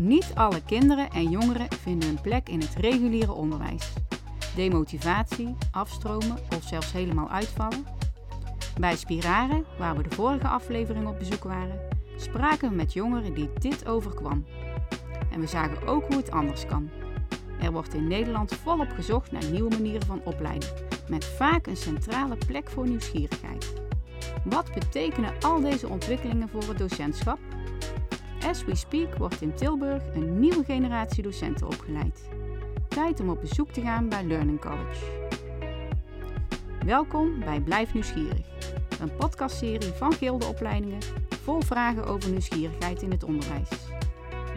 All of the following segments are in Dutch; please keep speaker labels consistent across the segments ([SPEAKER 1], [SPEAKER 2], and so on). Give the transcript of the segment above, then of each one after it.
[SPEAKER 1] Niet alle kinderen en jongeren vinden een plek in het reguliere onderwijs. Demotivatie, afstromen of zelfs helemaal uitvallen. Bij Spiraren, waar we de vorige aflevering op bezoek waren, spraken we met jongeren die dit overkwam. En we zagen ook hoe het anders kan. Er wordt in Nederland volop gezocht naar nieuwe manieren van opleiden, met vaak een centrale plek voor nieuwsgierigheid. Wat betekenen al deze ontwikkelingen voor het docentschap? As we speak wordt in Tilburg een nieuwe generatie docenten opgeleid. Tijd om op bezoek te gaan bij Learning College. Welkom bij Blijf Nieuwsgierig, een podcastserie van Gildeopleidingen vol vragen over nieuwsgierigheid in het onderwijs.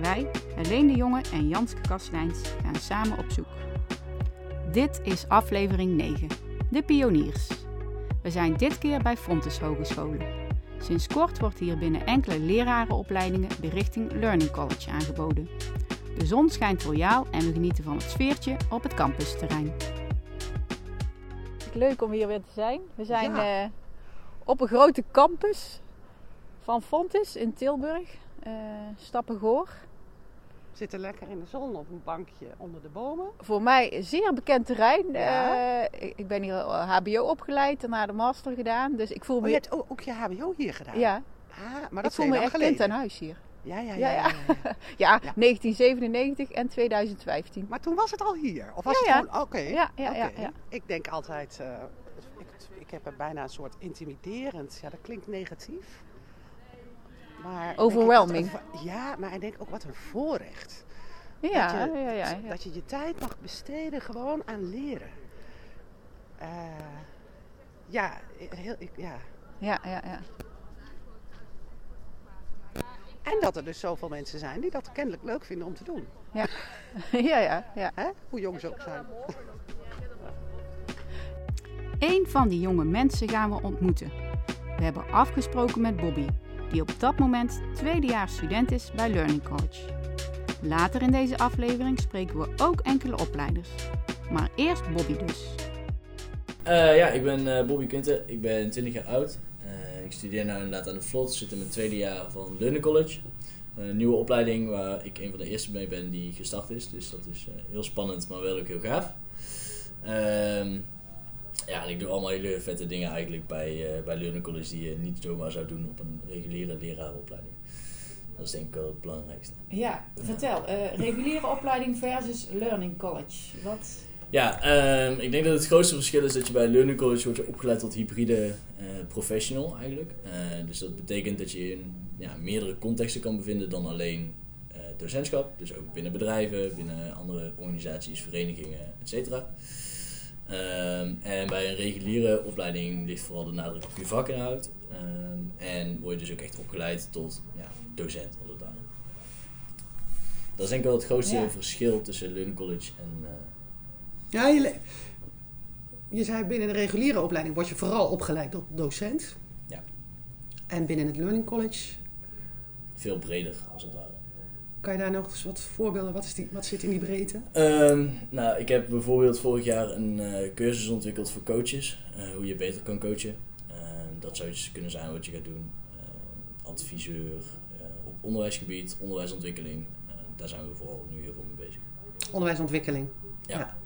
[SPEAKER 1] Wij, Helene de Jonge en Janske Kastlijns, gaan samen op zoek. Dit is aflevering 9, De Pioniers. We zijn dit keer bij Fontes Hogescholen. Sinds kort wordt hier binnen enkele lerarenopleidingen de richting Learning College aangeboden. De zon schijnt royaal en we genieten van het sfeertje op het campusterrein. Leuk om hier weer te zijn. We zijn
[SPEAKER 2] Ja.
[SPEAKER 1] eh, op een grote campus van Fontes in Tilburg, eh Stappengoor.
[SPEAKER 2] Zitten lekker in de zon op een bankje onder de bomen.
[SPEAKER 1] Voor mij een zeer bekend terrein.
[SPEAKER 2] Ja.
[SPEAKER 1] Eh, ik, ik ben hier eh, HBO opgeleid, daarna de master gedaan. Dus ik voel
[SPEAKER 2] Oh,
[SPEAKER 1] me,
[SPEAKER 2] je hebt ook, ook je HBO hier gedaan?
[SPEAKER 1] ja,
[SPEAKER 2] Ah, maar
[SPEAKER 1] ik
[SPEAKER 2] dat
[SPEAKER 1] voel
[SPEAKER 2] is
[SPEAKER 1] me echt kind
[SPEAKER 2] geleden.
[SPEAKER 1] aan huis hier.
[SPEAKER 2] Ja, ja,
[SPEAKER 1] Ja,
[SPEAKER 2] ja.
[SPEAKER 1] ja.
[SPEAKER 2] ja, ja.
[SPEAKER 1] Ja,
[SPEAKER 2] Ja.
[SPEAKER 1] 1997 en 2015.
[SPEAKER 2] Maar toen was het al hier? Of was het gewoon... Oké.
[SPEAKER 1] Ja, ja, ja.
[SPEAKER 2] Ik denk altijd... eh, ik, ik heb er bijna een soort intimiderend... Ja, dat klinkt negatief. Maar denk ik,
[SPEAKER 1] Overwhelming.
[SPEAKER 2] een- ja, maar ik denk ook wat een voorrecht.
[SPEAKER 1] Ja,
[SPEAKER 2] dat, je,
[SPEAKER 1] ja, ja, ja.
[SPEAKER 2] dat je je tijd mag besteden gewoon aan leren. Eh, ja, heel, ik, ja,
[SPEAKER 1] Ja, ja, ja.
[SPEAKER 2] En dat er dus zoveel mensen zijn die dat kennelijk leuk vinden om te doen.
[SPEAKER 1] Ja, ja, ja. ja.
[SPEAKER 2] Hè? Hoe jong ze ook zijn.
[SPEAKER 1] Eén van die jonge mensen gaan we ontmoeten. We hebben afgesproken met Bobby, die op dat moment tweedejaars student is bij Learning College. Later in deze aflevering spreken we ook enkele opleiders. Maar eerst Bobby dus.
[SPEAKER 3] Eh, ja, ik ben eh, Bobby Kunten. Ik ben 20 jaar oud. Eh, ik studeer nu inderdaad aan de Vlot. Zit in mijn tweede jaar van Learning College. Een nieuwe opleiding waar ik een van de eerste mee ben die gestart is. Dus dat is heel spannend, maar wel ook heel gaaf. Ja, en ik doe allemaal hele vette dingen eigenlijk bij, eh, bij Learning College die je niet zomaar zou doen op een reguliere lerarenopleiding. Dat is denk ik wel het belangrijkste.
[SPEAKER 1] Ja, vertel. eh, reguliere opleiding versus Learning College. Wat?
[SPEAKER 3] Ja, ehm, ik denk dat het grootste verschil is dat je bij Learning College wordt opgeleid tot hybride eh, professional eigenlijk. Eh, dus dat betekent dat je in ja, meerdere contexten kan bevinden dan alleen eh, docentschap. Dus ook binnen bedrijven, binnen andere organisaties, verenigingen, etc. Ehm, en bij een reguliere opleiding ligt vooral de nadruk op je vakinhoud. Ehm, en word je dus ook echt opgeleid tot ja, docent als het ware. Dat is denk ik wel het grootste
[SPEAKER 1] Ja.
[SPEAKER 3] verschil tussen Learning College en... eh,
[SPEAKER 2] Ja, je, je zei binnen de reguliere opleiding word je vooral opgeleid tot docent.
[SPEAKER 3] Ja.
[SPEAKER 2] En binnen het Learning College,
[SPEAKER 3] veel breder als het ware.
[SPEAKER 2] Kan je daar nog eens wat voorbeelden, wat, is die, wat zit in die breedte?
[SPEAKER 3] Ehm, nou, ik heb bijvoorbeeld vorig jaar een eh, cursus ontwikkeld voor coaches. eh, hoe je beter kan coachen. Ehm, dat zou iets kunnen zijn wat je gaat doen. Ehm, adviseur eh, op onderwijsgebied, onderwijsontwikkeling. Daar zijn we vooral nu heel veel mee bezig.
[SPEAKER 2] Onderwijsontwikkeling.
[SPEAKER 3] Ja.
[SPEAKER 2] Ja.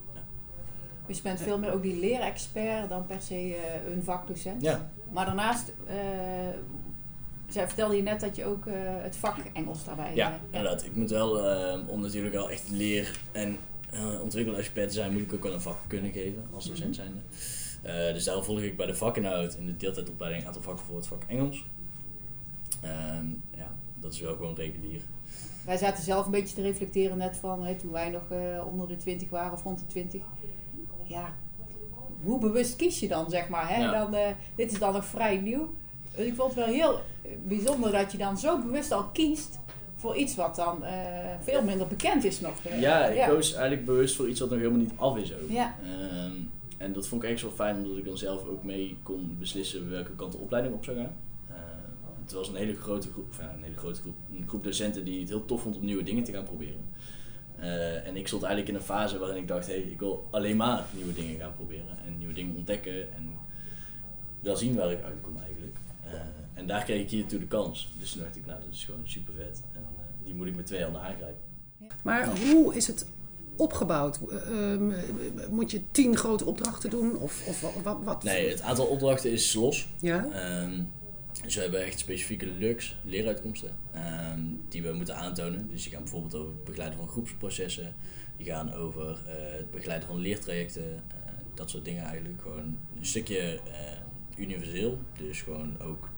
[SPEAKER 1] Dus je bent veel meer ook die leerexpert dan per se eh, een vakdocent.
[SPEAKER 3] Ja,
[SPEAKER 1] Maar daarnaast, eh zij vertelde je net dat je ook eh, het vak Engels daarbij
[SPEAKER 3] ja,
[SPEAKER 1] eh,
[SPEAKER 3] inderdaad. Ik moet wel, ehm, om natuurlijk wel echt leer- en ontwikkelaar-expert te zijn, moet ik ook wel een vak kunnen geven als docent zijnde. Eh, dus daarom volg ik bij de vakinhoud in de deeltijdopleiding een aantal vakken voor het vak Engels. Ehm, ja, dat is wel gewoon regulier.
[SPEAKER 1] Wij zaten zelf een beetje te reflecteren net van hè, toen wij nog eh, onder de 20 waren of rond de 20. Ja, hoe bewust kies je dan, zeg maar? Hè?
[SPEAKER 3] Ja.
[SPEAKER 1] Dan, eh, dit is dan nog vrij nieuw. Dus ik vond het wel heel bijzonder dat je dan zo bewust al kiest voor iets wat dan eh, veel minder bekend is nog. eh.
[SPEAKER 3] Ja, ik koos eigenlijk bewust voor iets wat nog helemaal niet af is ook.
[SPEAKER 1] Ja.
[SPEAKER 3] Ehm, en dat vond ik echt zo fijn, omdat ik dan zelf ook mee kon beslissen welke kant de opleiding op zou gaan. Ehm, het was een hele grote groep, ja, een hele grote groep, een groep docenten die het heel tof vond om nieuwe dingen te gaan proberen. Eh, en ik stond eigenlijk in een fase waarin ik dacht, hé, hey, ik wil alleen maar nieuwe dingen gaan proberen en nieuwe dingen ontdekken en wel zien waar ik uitkom eigenlijk. Eh, en daar kreeg ik hiertoe de kans. Dus toen dacht ik, nou, dat is gewoon super vet. En eh, die moet ik met twee handen aangrijpen.
[SPEAKER 4] Maar hoe is het opgebouwd? Eh, ehm, moet je tien grote opdrachten doen? Of, of wat, wat?
[SPEAKER 3] Nee, het aantal opdrachten is los.
[SPEAKER 4] Ja?
[SPEAKER 3] Ehm, dus we hebben echt specifieke lux, leeruitkomsten, ehm, die we moeten aantonen. Dus die gaan bijvoorbeeld over het begeleiden van groepsprocessen, die gaan over eh, het begeleiden van leertrajecten, eh, dat soort dingen eigenlijk. Gewoon een stukje eh, universeel, dus gewoon ook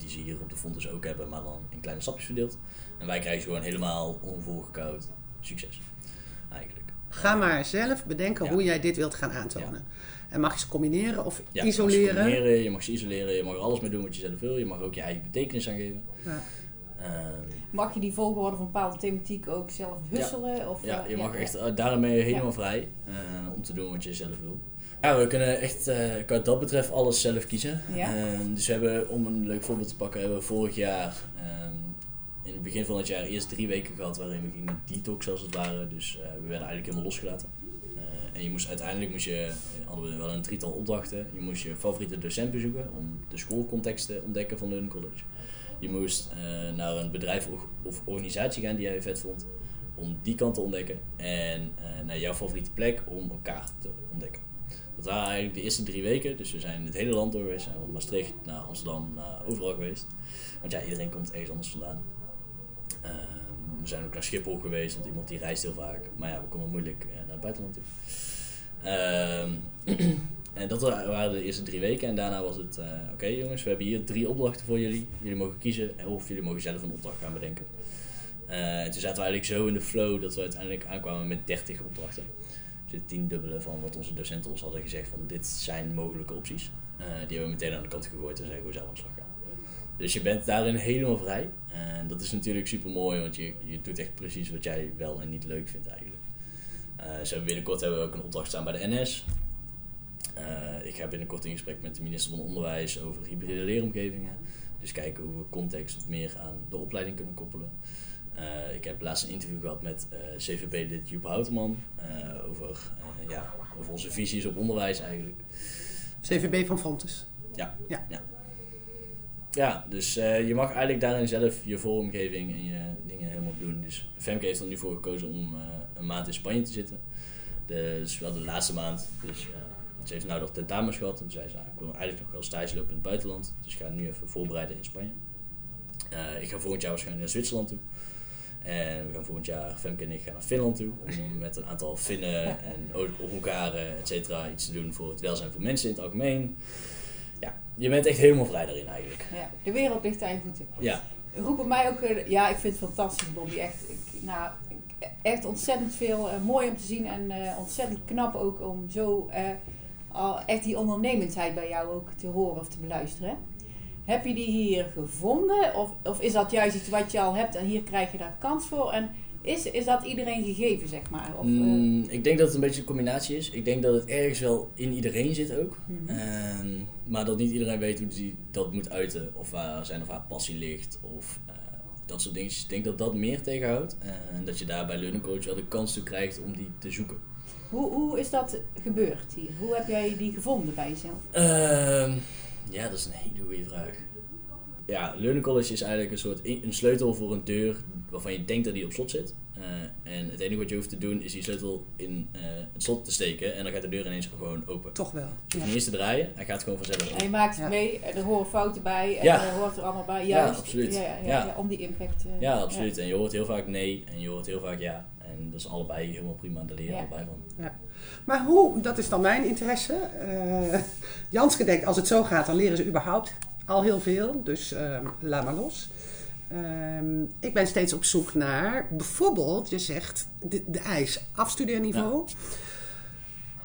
[SPEAKER 3] die ze hier op de fonds ook hebben, maar dan in kleine stapjes verdeeld. En wij krijgen gewoon helemaal onvoorgekoud succes, eigenlijk.
[SPEAKER 4] Ga maar zelf bedenken
[SPEAKER 3] Ja.
[SPEAKER 4] hoe jij dit wilt gaan aantonen. En mag je ze combineren of
[SPEAKER 3] Ja, Je mag ze
[SPEAKER 4] isoleren?
[SPEAKER 3] combineren, je mag ze isoleren, je mag er alles mee doen wat je zelf wil. Je mag ook je eigen betekenis aan geven.
[SPEAKER 4] Ja.
[SPEAKER 3] Ehm,
[SPEAKER 5] Mag je die volgorde van bepaalde thematiek ook zelf husselen? Of,
[SPEAKER 3] ja,
[SPEAKER 5] eh,
[SPEAKER 3] je mag
[SPEAKER 5] ja.
[SPEAKER 3] echt, daarom ben je helemaal vrij eh, om te doen wat je zelf wil. Ja, we kunnen echt, eh wat dat betreft, alles zelf kiezen.
[SPEAKER 5] Ja.
[SPEAKER 3] Ehm, dus we hebben, om een leuk voorbeeld te pakken, hebben we vorig jaar, ehm, in het begin van het jaar, eerst drie weken gehad waarin we gingen detox als het ware. Dus eh, we werden eigenlijk helemaal losgelaten. Eh, en je moest uiteindelijk moest je, hadden we wel een drietal opdrachten. Je moest je favoriete docent bezoeken om de schoolcontext te ontdekken van Learning College. Je moest naar een bedrijf of, of organisatie gaan die jij vet vond, om die kant te ontdekken. En naar jouw favoriete plek om elkaar te ontdekken. Dat waren eigenlijk de eerste drie weken. Dus we zijn het hele land door geweest. We zijn van Maastricht naar Amsterdam, overal geweest. Want ja, iedereen komt ergens anders vandaan. Ehm, we zijn ook naar Schiphol geweest, want iemand die reist heel vaak. Maar ja, we konden moeilijk eh, naar het buitenland toe. Ehm, en dat wa- waren de eerste drie weken. En daarna was het, eh, oké jongens, we hebben hier drie opdrachten voor jullie. Jullie mogen kiezen of jullie mogen zelf een opdracht gaan bedenken. Eh, en toen zaten we eigenlijk zo in de flow dat we uiteindelijk aankwamen met 30 opdrachten. Het tiendubbele van wat onze docenten ons hadden gezegd van dit zijn mogelijke opties. Eh, die hebben we meteen aan de kant gegooid en zijn gewoon zelf aan de slag gaan. Dus je bent daarin helemaal vrij. En dat is natuurlijk super mooi, want je, je doet echt precies wat jij wel en niet leuk vindt eigenlijk. We binnenkort hebben we ook een opdracht staan bij de NS. Eh, ik ga binnenkort in gesprek met de minister van Onderwijs over hybride leeromgevingen. Dus kijken hoe we context wat meer aan de opleiding kunnen koppelen. Eh, ik heb laatst een interview gehad met eh, CVB-lid Joep Houteman eh, over, ja, over onze visies op onderwijs eigenlijk.
[SPEAKER 4] CVB van Fontes.
[SPEAKER 3] Ja, dus eh, je mag eigenlijk daarin zelf je vormgeving en je dingen helemaal doen. Dus Femke heeft er nu voor gekozen om een maand in Spanje te zitten. Dus wel de laatste maand. Dus ze heeft nou nog tentamens gehad. En toen zei ze, nou, ik wil eigenlijk nog wel stage lopen in het buitenland. Dus ik ga nu even voorbereiden in Spanje. Ik ga volgend jaar waarschijnlijk naar Zwitserland toe. En we gaan volgend jaar, Femke en ik, gaan naar Finland toe. Om met een aantal Finnen en Hongaren, et cetera, iets te doen voor het welzijn van mensen in het algemeen. Ja, je bent echt helemaal vrij daarin eigenlijk.
[SPEAKER 5] Ja, de wereld ligt aan je voeten.
[SPEAKER 3] Ja,
[SPEAKER 5] roepen mij ook, eh, ja, ik vind het fantastisch, Bobby. Echt, ik, nou, echt ontzettend veel eh, mooi om te zien en eh, ontzettend knap ook om zo al echt die ondernemendheid bij jou ook te horen of te beluisteren. Heb je die hier gevonden of, of is dat juist iets wat je al hebt en hier krijg je daar kans voor? En is, is dat iedereen gegeven, zeg maar? Of, eh,
[SPEAKER 3] Mm, ik denk dat het een beetje een combinatie is. Ik denk dat het ergens wel in iedereen zit ook.
[SPEAKER 5] mhm.
[SPEAKER 3] Ehm, maar dat niet iedereen weet hoe hij dat moet uiten. Of waar zijn of haar passie ligt. Of eh, dat soort dingen. Ik denk dat dat meer tegenhoudt. eh, en dat je daar bij Learning Coach wel de kans toe krijgt om die te zoeken.
[SPEAKER 5] hoe, hoe is dat gebeurd hier? Hoe heb jij die gevonden bij jezelf?
[SPEAKER 3] Ehm, ja, dat is een hele goede vraag. Ja, Learning College is eigenlijk een soort een sleutel voor een deur waarvan je denkt dat die op slot zit. Eh, en het enige wat je hoeft te doen is die sleutel in eh, het slot te steken en dan gaat de deur ineens gewoon open.
[SPEAKER 4] Toch wel.
[SPEAKER 3] Je hoeft niet eens te draaien, hij gaat gewoon vanzelf
[SPEAKER 5] En
[SPEAKER 3] open.
[SPEAKER 5] je maakt het
[SPEAKER 4] Ja.
[SPEAKER 5] mee, en er horen fouten bij, en
[SPEAKER 3] Ja.
[SPEAKER 5] er hoort er allemaal bij.
[SPEAKER 3] Ja,
[SPEAKER 5] Juist.
[SPEAKER 3] absoluut.
[SPEAKER 5] Ja, ja, ja,
[SPEAKER 3] Ja.
[SPEAKER 5] ja, om die impact. eh,
[SPEAKER 3] Ja, absoluut. En je hoort heel vaak nee en je hoort heel vaak ja. En dat is allebei helemaal prima, daar leer je
[SPEAKER 5] Ja.
[SPEAKER 3] allebei van.
[SPEAKER 4] Maar hoe, dat is dan mijn interesse. Eh Janske denkt, als het zo gaat, dan leren ze überhaupt al heel veel. Dus ehm, laat maar los. Ehm, ik ben steeds op zoek naar, bijvoorbeeld, je zegt de, de eis, afstudeerniveau.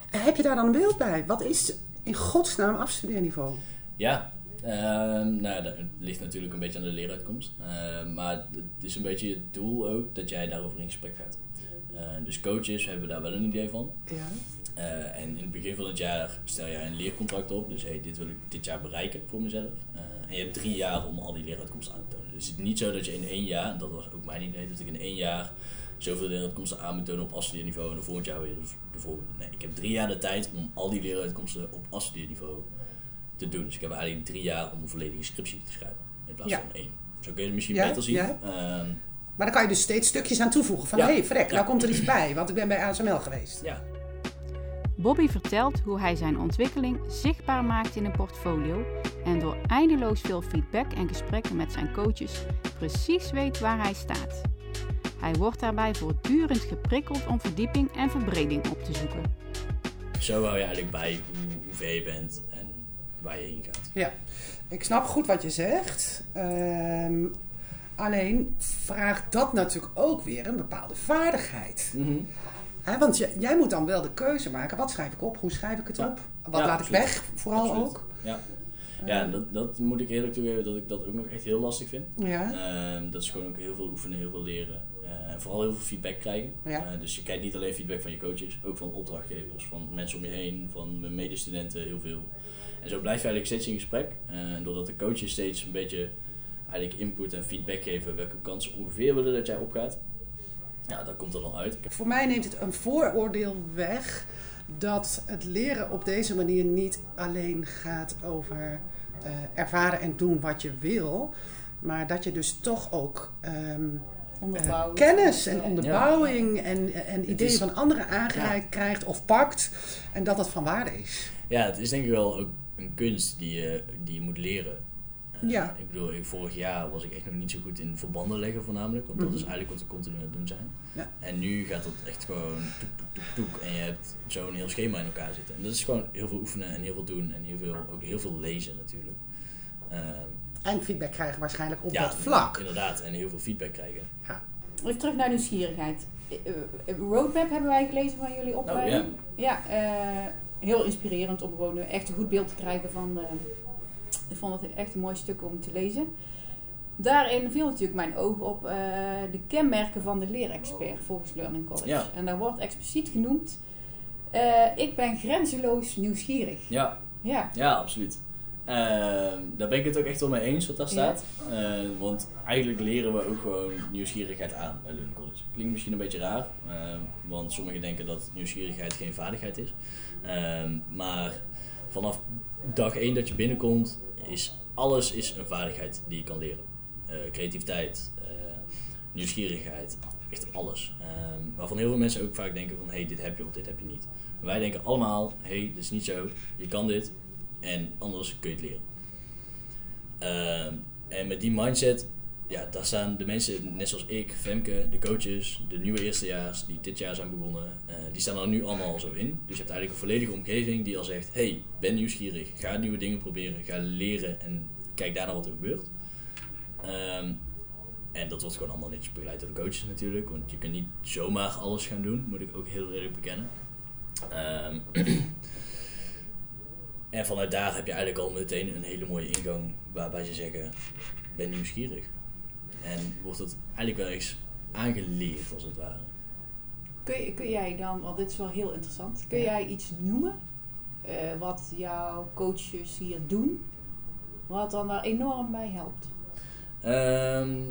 [SPEAKER 4] Heb je daar dan een beeld bij? Wat is in godsnaam afstudeerniveau?
[SPEAKER 3] Ja, ehm, nou, dat ligt natuurlijk een beetje aan de leeruitkomst. Maar het is een beetje het doel ook dat jij daarover in gesprek gaat. Eh, dus coaches hebben daar wel een idee van.
[SPEAKER 4] Ja.
[SPEAKER 3] Eh, en in het begin van het jaar stel jij een leercontract op. Dus hey, dit wil ik dit jaar bereiken voor mezelf. Eh, en je hebt drie jaar om al die leeruitkomsten aan te tonen. Dus het is niet zo dat je in één jaar, en dat was ook mijn idee, dat ik in één jaar zoveel leeruitkomsten aan moet tonen op afstudeerniveau en de volgend jaar weer de, de volgende. Nee, ik heb drie jaar de tijd om al die leeruitkomsten op afstudeerniveau te doen. Dus ik heb eigenlijk drie jaar om een volledige scriptie te schrijven in plaats
[SPEAKER 4] Ja.
[SPEAKER 3] van één. Zo kun je het misschien
[SPEAKER 4] Ja,
[SPEAKER 3] beter zien.
[SPEAKER 4] ja.
[SPEAKER 3] Ehm,
[SPEAKER 4] Maar dan kan je dus steeds stukjes aan toevoegen. Van,
[SPEAKER 3] Ja.
[SPEAKER 4] hé, hey, vrek,
[SPEAKER 3] Ja.
[SPEAKER 4] nou komt er iets bij. Want ik ben bij ASML geweest.
[SPEAKER 3] Ja.
[SPEAKER 1] Bobby vertelt hoe hij zijn ontwikkeling zichtbaar maakt in een portfolio en door eindeloos veel feedback en gesprekken met zijn coaches precies weet waar hij staat. Hij wordt daarbij voortdurend geprikkeld om verdieping en verbreding op te zoeken.
[SPEAKER 3] Zo hou je eigenlijk bij hoe, hoe ver je bent en waar je heen gaat.
[SPEAKER 4] Ja, ik snap goed wat je zegt. Ehm, alleen vraagt dat natuurlijk ook weer een bepaalde vaardigheid. Hè, want je, jij moet dan wel de keuze maken. Wat schrijf ik op? Hoe schrijf ik het
[SPEAKER 3] Ja.
[SPEAKER 4] op? Wat
[SPEAKER 3] Ja,
[SPEAKER 4] laat ik weg? Vooral
[SPEAKER 3] Absoluut.
[SPEAKER 4] ook.
[SPEAKER 3] Ja, ja dat, dat moet ik eerlijk toegeven dat ik dat ook nog echt heel lastig vind.
[SPEAKER 4] Ja.
[SPEAKER 3] Ehm, dat is gewoon ook heel veel oefenen, heel veel leren. eh, en vooral heel veel feedback krijgen.
[SPEAKER 4] Ja.
[SPEAKER 3] Eh, dus je krijgt niet alleen feedback van je coaches, ook van opdrachtgevers, van mensen om je heen, van mijn medestudenten, heel veel. En zo blijf je eigenlijk steeds in gesprek. Eh, doordat de coaches steeds een beetje eigenlijk input en feedback geven welke kansen ongeveer willen dat jij opgaat. Ja, dat komt er dan uit.
[SPEAKER 4] Voor mij neemt het een vooroordeel weg dat het leren op deze manier niet alleen gaat over eh, ervaren en doen wat je wil, maar dat je dus toch ook ehm, eh,
[SPEAKER 5] Onderbouw.
[SPEAKER 4] kennis en
[SPEAKER 5] Ja.
[SPEAKER 4] onderbouwing en, en ideeën
[SPEAKER 3] is-
[SPEAKER 4] van anderen aangereikt krijgt of pakt en dat dat van waarde is.
[SPEAKER 3] Ja, het is denk ik wel ook een kunst die je, die je moet leren.
[SPEAKER 4] Ja.
[SPEAKER 3] Ik bedoel, ik- vorig jaar was ik echt nog niet zo goed in verbanden leggen voornamelijk, want dat is eigenlijk wat we continu aan het doen zijn.
[SPEAKER 4] Mhm. Ja.
[SPEAKER 3] En nu gaat het echt gewoon toek, toek, toek, toek en je hebt zo'n heel schema in elkaar zitten. En dat is gewoon heel veel oefenen en heel veel doen en heel veel, ook heel veel lezen natuurlijk. Ehm,
[SPEAKER 4] En feedback krijgen waarschijnlijk op
[SPEAKER 3] ja,
[SPEAKER 4] dat vlak.
[SPEAKER 3] Inderdaad, en heel veel feedback krijgen.
[SPEAKER 5] Even terug naar nieuwsgierigheid. Eh, eh, roadmap hebben wij gelezen van jullie opleiding.
[SPEAKER 3] Oh,
[SPEAKER 5] ja, eh, heel inspirerend om gewoon echt een goed beeld te krijgen van. eh, ik vond het echt een mooi stuk om te lezen. Daarin viel natuurlijk mijn oog op eh, de kenmerken van de leerexpert volgens Learning College.
[SPEAKER 3] Ja.
[SPEAKER 5] En daar wordt expliciet genoemd: eh, ik ben grenzeloos nieuwsgierig.
[SPEAKER 3] Ja,
[SPEAKER 5] Ja,
[SPEAKER 3] Ja, absoluut. Ehm, daar ben ik het ook echt wel mee eens wat daar staat. Eh, want eigenlijk leren we ook gewoon nieuwsgierigheid aan bij Learning College. Klinkt misschien een beetje raar, ehm, want sommigen denken dat nieuwsgierigheid geen vaardigheid is. Ehm, maar vanaf dag 1 dat je binnenkomt, is alles is een vaardigheid die je kan leren. Eh, creativiteit, eh, nieuwsgierigheid, echt alles. Ehm, waarvan heel veel mensen ook vaak denken van, hé, hey, dit heb je of dit heb je niet. Wij denken allemaal, hé, hey, dit is niet zo, je kan dit en anders kun je het leren. Ehm, en met die mindset, ja, daar staan de mensen, net zoals ik, Femke, de coaches, de nieuwe eerstejaars die dit jaar zijn begonnen, eh, die staan er nu allemaal al zo in. Dus je hebt eigenlijk een volledige omgeving die al zegt, hey, ben nieuwsgierig, ga nieuwe dingen proberen, ga leren en kijk daarna wat er gebeurt. Ehm, en dat wordt gewoon allemaal netjes begeleid door de coaches natuurlijk, want je kunt niet zomaar alles gaan doen, moet ik ook heel eerlijk bekennen. Ehm, en vanuit daar heb je eigenlijk al meteen een hele mooie ingang waarbij ze zeggen, ben nieuwsgierig. En wordt het eigenlijk wel eens aangeleerd als het ware.
[SPEAKER 5] Kun, je- kun jij dan, want dit is wel heel interessant, kun
[SPEAKER 4] Ja.
[SPEAKER 5] jij iets noemen eh, wat jouw coaches hier doen, wat dan daar enorm bij helpt?
[SPEAKER 3] Ehm,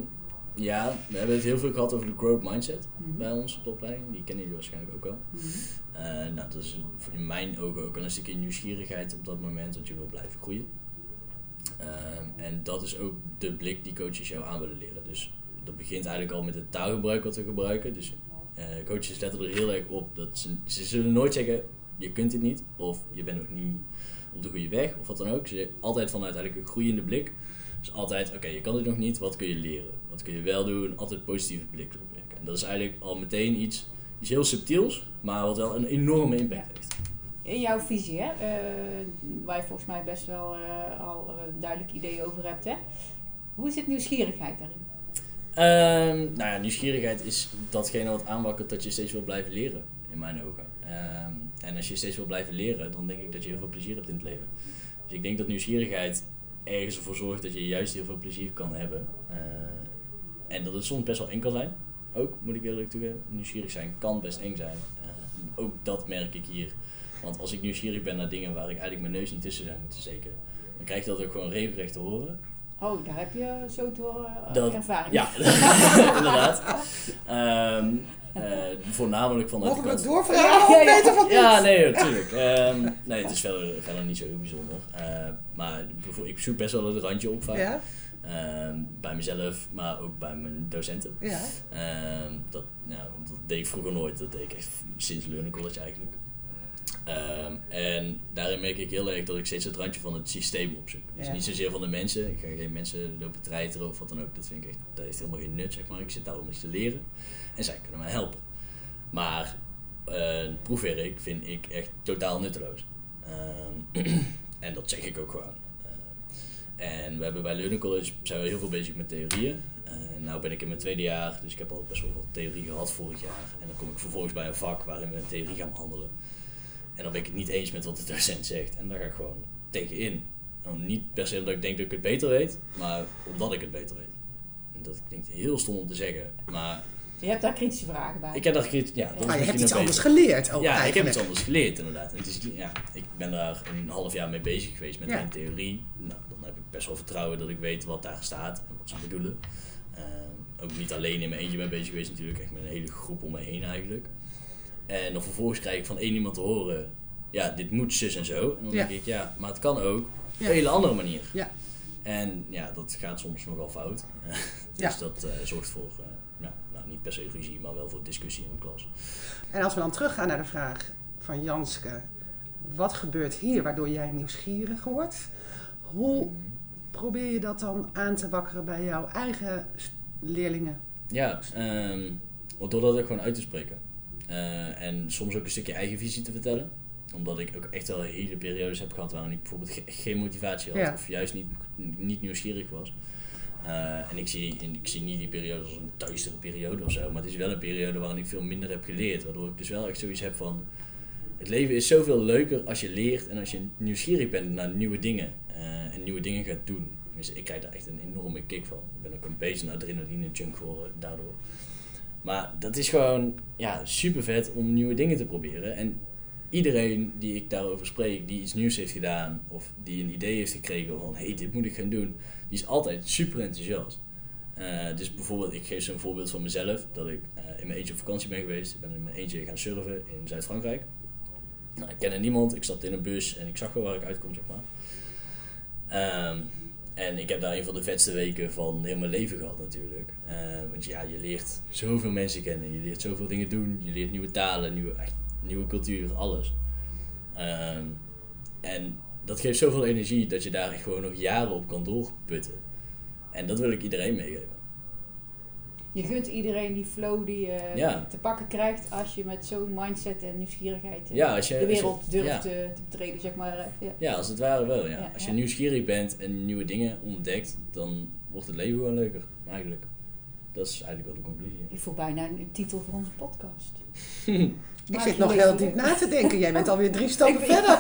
[SPEAKER 3] ja, we hebben het heel veel gehad over de growth mindset
[SPEAKER 5] Mhm.
[SPEAKER 3] bij ons op de opleiding. Die kennen jullie waarschijnlijk ook al.
[SPEAKER 5] Mhm.
[SPEAKER 3] Eh, nou, dat is in mijn ogen ook wel een stukje nieuwsgierigheid op dat moment, want je wil blijven groeien. Ehm, en dat is ook de blik die coaches jou aan willen leren. Dus dat begint eigenlijk al met het taalgebruik wat we gebruiken. Dus eh, coaches letten er heel erg op dat ze, ze zullen nooit zeggen, je kunt dit niet, of je bent nog niet op de goede weg, of wat dan ook. Ze zeggen altijd vanuit eigenlijk een groeiende blik. Dus altijd, oké, je kan dit nog niet, wat kun je leren? Wat kun je wel doen? Altijd positieve blik werken. En dat is eigenlijk al meteen iets, iets heel subtiels, maar wat wel een enorme impact heeft.
[SPEAKER 5] In jouw visie, hè, eh, waar je volgens mij best wel eh, al een duidelijk idee over hebt, hè? hoe zit nieuwsgierigheid daarin?
[SPEAKER 3] Ehm, nou ja, nieuwsgierigheid is datgene wat aanwakkert dat je steeds wil blijven leren, in mijn ogen. Ehm, en als je steeds wil blijven leren, dan denk ik dat je heel veel plezier hebt in het leven. Dus ik denk dat nieuwsgierigheid ergens ervoor zorgt dat je juist heel veel plezier kan hebben. Eh, en dat het soms best wel eng kan zijn. Ook, moet ik eerlijk toegeven. Nieuwsgierig zijn kan best eng zijn. Eh, ook dat merk ik hier. Want als ik nieuwsgierig ben naar dingen waar ik eigenlijk mijn neus niet tussen zou moeten steken, dan krijg je dat ook gewoon regelrecht te horen.
[SPEAKER 5] Oh, daar heb je zo te horen eh,
[SPEAKER 3] Dat-
[SPEAKER 5] ervaring.
[SPEAKER 3] Ja, inderdaad. Ehm, eh, voornamelijk vanuit
[SPEAKER 4] Mogen
[SPEAKER 3] de
[SPEAKER 4] we
[SPEAKER 3] kant...
[SPEAKER 4] doorvragen
[SPEAKER 5] Ja, ja, ja.
[SPEAKER 4] weten van
[SPEAKER 3] Ja, nee, natuurlijk. Ehm, nee, het is verder, verder niet zo heel bijzonder. Eh, maar bijvoorbeeld, ik zoek best wel het randje op vaak.
[SPEAKER 4] Ja?
[SPEAKER 3] Ehm, bij mezelf, maar ook bij mijn docenten.
[SPEAKER 4] Ja.
[SPEAKER 3] Ehm, dat, nou, dat deed ik vroeger nooit. Dat deed ik echt sinds Learning College eigenlijk. Ehm, en daarin merk ik heel erg dat ik steeds het randje van het systeem opzoek. Dus
[SPEAKER 4] Ja.
[SPEAKER 3] niet zozeer van de mensen. Ik ga geen mensen lopen treiteren of wat dan ook. Dat vind ik echt, dat heeft helemaal geen nut, zeg maar. Ik zit daar om iets te leren. En zij kunnen mij helpen. Maar eh, proefwerk vind ik echt totaal nutteloos. Ehm, en dat zeg ik ook gewoon. Eh, en we hebben bij Learning College zijn we heel veel bezig met theorieën. Uh, nou ben ik in mijn tweede jaar, dus ik heb al best wel wat theorie gehad vorig jaar. En dan kom ik vervolgens bij een vak waarin we een theorie gaan behandelen. En dan ben ik het niet eens met wat de docent zegt. En daar ga ik gewoon tegenin. En niet per se omdat ik denk dat ik het beter weet, maar omdat ik het beter weet. En dat klinkt heel stom om te zeggen, maar
[SPEAKER 5] Je hebt daar kritische vragen bij.
[SPEAKER 3] ik heb daar. Ja, dat
[SPEAKER 4] Maar je hebt iets anders
[SPEAKER 3] beter.
[SPEAKER 4] geleerd ook
[SPEAKER 3] Ja, ik heb iets anders geleerd inderdaad. En het is, ja, ik ben daar een half jaar mee bezig geweest met
[SPEAKER 4] Ja.
[SPEAKER 3] mijn theorie. Nou, dan heb ik best wel vertrouwen dat ik weet wat daar staat en wat ze bedoelen. Ehm, ook niet alleen in mijn eentje mee bezig geweest natuurlijk, echt met een hele groep om me heen eigenlijk. En dan vervolgens krijg ik van één iemand te horen, ja, dit moet zus en zo. En dan denk ik, ja, maar het kan ook op een hele andere manier.
[SPEAKER 4] Ja.
[SPEAKER 3] En ja, dat gaat soms nogal fout. dus dat eh, zorgt voor, eh, ja, nou, niet per se ruzie, maar wel voor discussie in de klas.
[SPEAKER 4] En als we dan teruggaan naar de vraag van Janske. Wat gebeurt hier waardoor jij nieuwsgierig wordt? Hoe probeer je dat dan aan te wakkeren bij jouw eigen leerlingen?
[SPEAKER 3] Ja, ehm, door dat ook gewoon uit te spreken. Eh, en soms ook een stukje eigen visie te vertellen. Omdat ik ook echt wel hele periodes heb gehad waarin ik bijvoorbeeld ge- geen motivatie had.
[SPEAKER 4] Ja.
[SPEAKER 3] Of juist niet, niet nieuwsgierig was. Eh, en ik zie, en ik zie niet die periode als een duistere periode of zo. Maar het is wel een periode waarin ik veel minder heb geleerd. Waardoor ik dus wel echt zoiets heb van... Het leven is zoveel leuker als je leert en als je nieuwsgierig bent naar nieuwe dingen. eh, en nieuwe dingen gaat doen. Tenminste, ik krijg daar echt een enorme kick van. Ik ben ook een beetje een adrenaline junk geworden daardoor. Maar dat is gewoon ja, super vet om nieuwe dingen te proberen. En iedereen die ik daarover spreek, die iets nieuws heeft gedaan of die een idee heeft gekregen van hé, hey, dit moet ik gaan doen, die is altijd super enthousiast. Eh, dus bijvoorbeeld, ik geef zo'n voorbeeld van mezelf, dat ik eh, in mijn eentje op vakantie ben geweest. Ik ben in mijn eentje gaan surfen in Zuid-Frankrijk. Nou, ik kende niemand, ik zat in een bus en ik zag gewoon waar ik uitkom, zeg maar. Ehm, en ik heb daar een van de vetste weken van heel mijn leven gehad natuurlijk. Eh, want ja, je leert zoveel mensen kennen, je leert zoveel dingen doen, je leert nieuwe talen, nieuwe, nieuwe cultuur, alles. Ehm, en dat geeft zoveel energie dat je daar gewoon nog jaren op kan doorputten. En dat wil ik iedereen meegeven.
[SPEAKER 5] Je gunt iedereen die flow die je
[SPEAKER 3] Ja.
[SPEAKER 5] te pakken krijgt als je met zo'n mindset en nieuwsgierigheid eh,
[SPEAKER 3] Ja, als je,
[SPEAKER 5] de
[SPEAKER 3] als je-
[SPEAKER 5] wereld durft
[SPEAKER 3] ja.
[SPEAKER 5] te, te betreden, zeg maar. eh, Ja.
[SPEAKER 3] Ja, als het ware wel. Ja. Als je nieuwsgierig bent en nieuwe dingen ontdekt, dan wordt het leven gewoon leuker. Eigenlijk. Dat is eigenlijk wel de conclusie.
[SPEAKER 5] Ik voel bijna een titel voor onze podcast.
[SPEAKER 4] Ik zit nog heel diep na te denken. Jij bent alweer drie stappen
[SPEAKER 5] Ik
[SPEAKER 4] verder.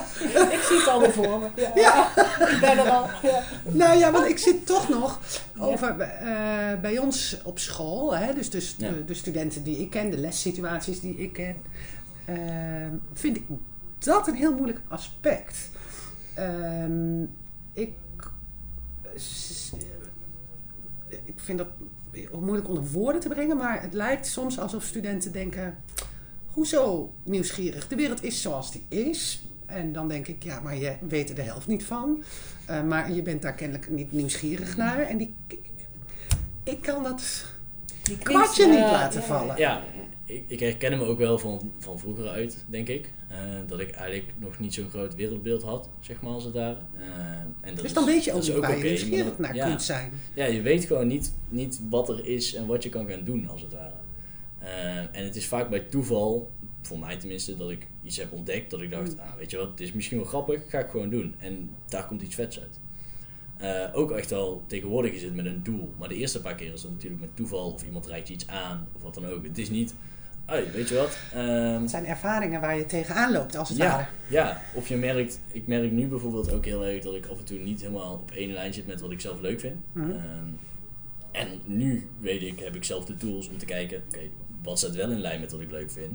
[SPEAKER 5] Ik zie het alweer voor me. Ja. ik ben er al. Ja.
[SPEAKER 4] Nou ja, want ik zit toch nog over eh, bij ons op school. Hè, dus dus
[SPEAKER 3] Ja.
[SPEAKER 4] de, de studenten die ik ken, de lessituaties die ik ken. eh, vind ik dat een heel moeilijk aspect. Ehm, ik, ik vind dat moeilijk onder woorden te brengen, maar het lijkt soms alsof studenten denken: hoezo nieuwsgierig? De wereld is zoals die is. En dan denk ik, ja, maar je weet er de helft niet van. Uh, maar je bent daar kennelijk niet nieuwsgierig naar. En die, ik kan dat
[SPEAKER 5] Die
[SPEAKER 4] kwartje niet
[SPEAKER 5] ja,
[SPEAKER 4] laten
[SPEAKER 5] ja,
[SPEAKER 4] vallen.
[SPEAKER 3] Ja, ik, ik herken hem ook wel van, van vroeger uit, denk ik. Uh, dat ik eigenlijk nog niet zo'n groot wereldbeeld had, zeg maar, als het ware. Uh, en dat
[SPEAKER 4] dus dan
[SPEAKER 3] is,
[SPEAKER 4] weet je ook waar je nieuwsgierig naar
[SPEAKER 3] ja.
[SPEAKER 4] kunt zijn.
[SPEAKER 3] Ja, je weet gewoon niet, niet wat er is en wat je kan gaan doen, als het ware. Uh, en het is vaak bij toeval, voor mij tenminste, dat ik iets heb ontdekt. Dat ik dacht,
[SPEAKER 4] Mm.
[SPEAKER 3] ah, weet je wat, dit is misschien wel grappig, ga ik gewoon doen. En daar komt iets vets uit. Uh, ook echt wel, tegenwoordig is het met een doel. Maar de eerste paar keer is het natuurlijk met toeval of iemand reikt je iets aan of wat dan ook. Het is niet, hey, weet je wat. Um,
[SPEAKER 4] het zijn ervaringen waar je tegenaan loopt, als het
[SPEAKER 3] ja,
[SPEAKER 4] ware.
[SPEAKER 3] Ja, of je merkt, ik merk nu bijvoorbeeld ook heel erg dat ik af en toe niet helemaal op één lijn zit met wat ik zelf leuk vind.
[SPEAKER 4] Mhm.
[SPEAKER 3] Um, en nu weet ik, heb ik zelf de tools om te kijken, oké, okay, wat staat wel in lijn met wat ik leuk vind?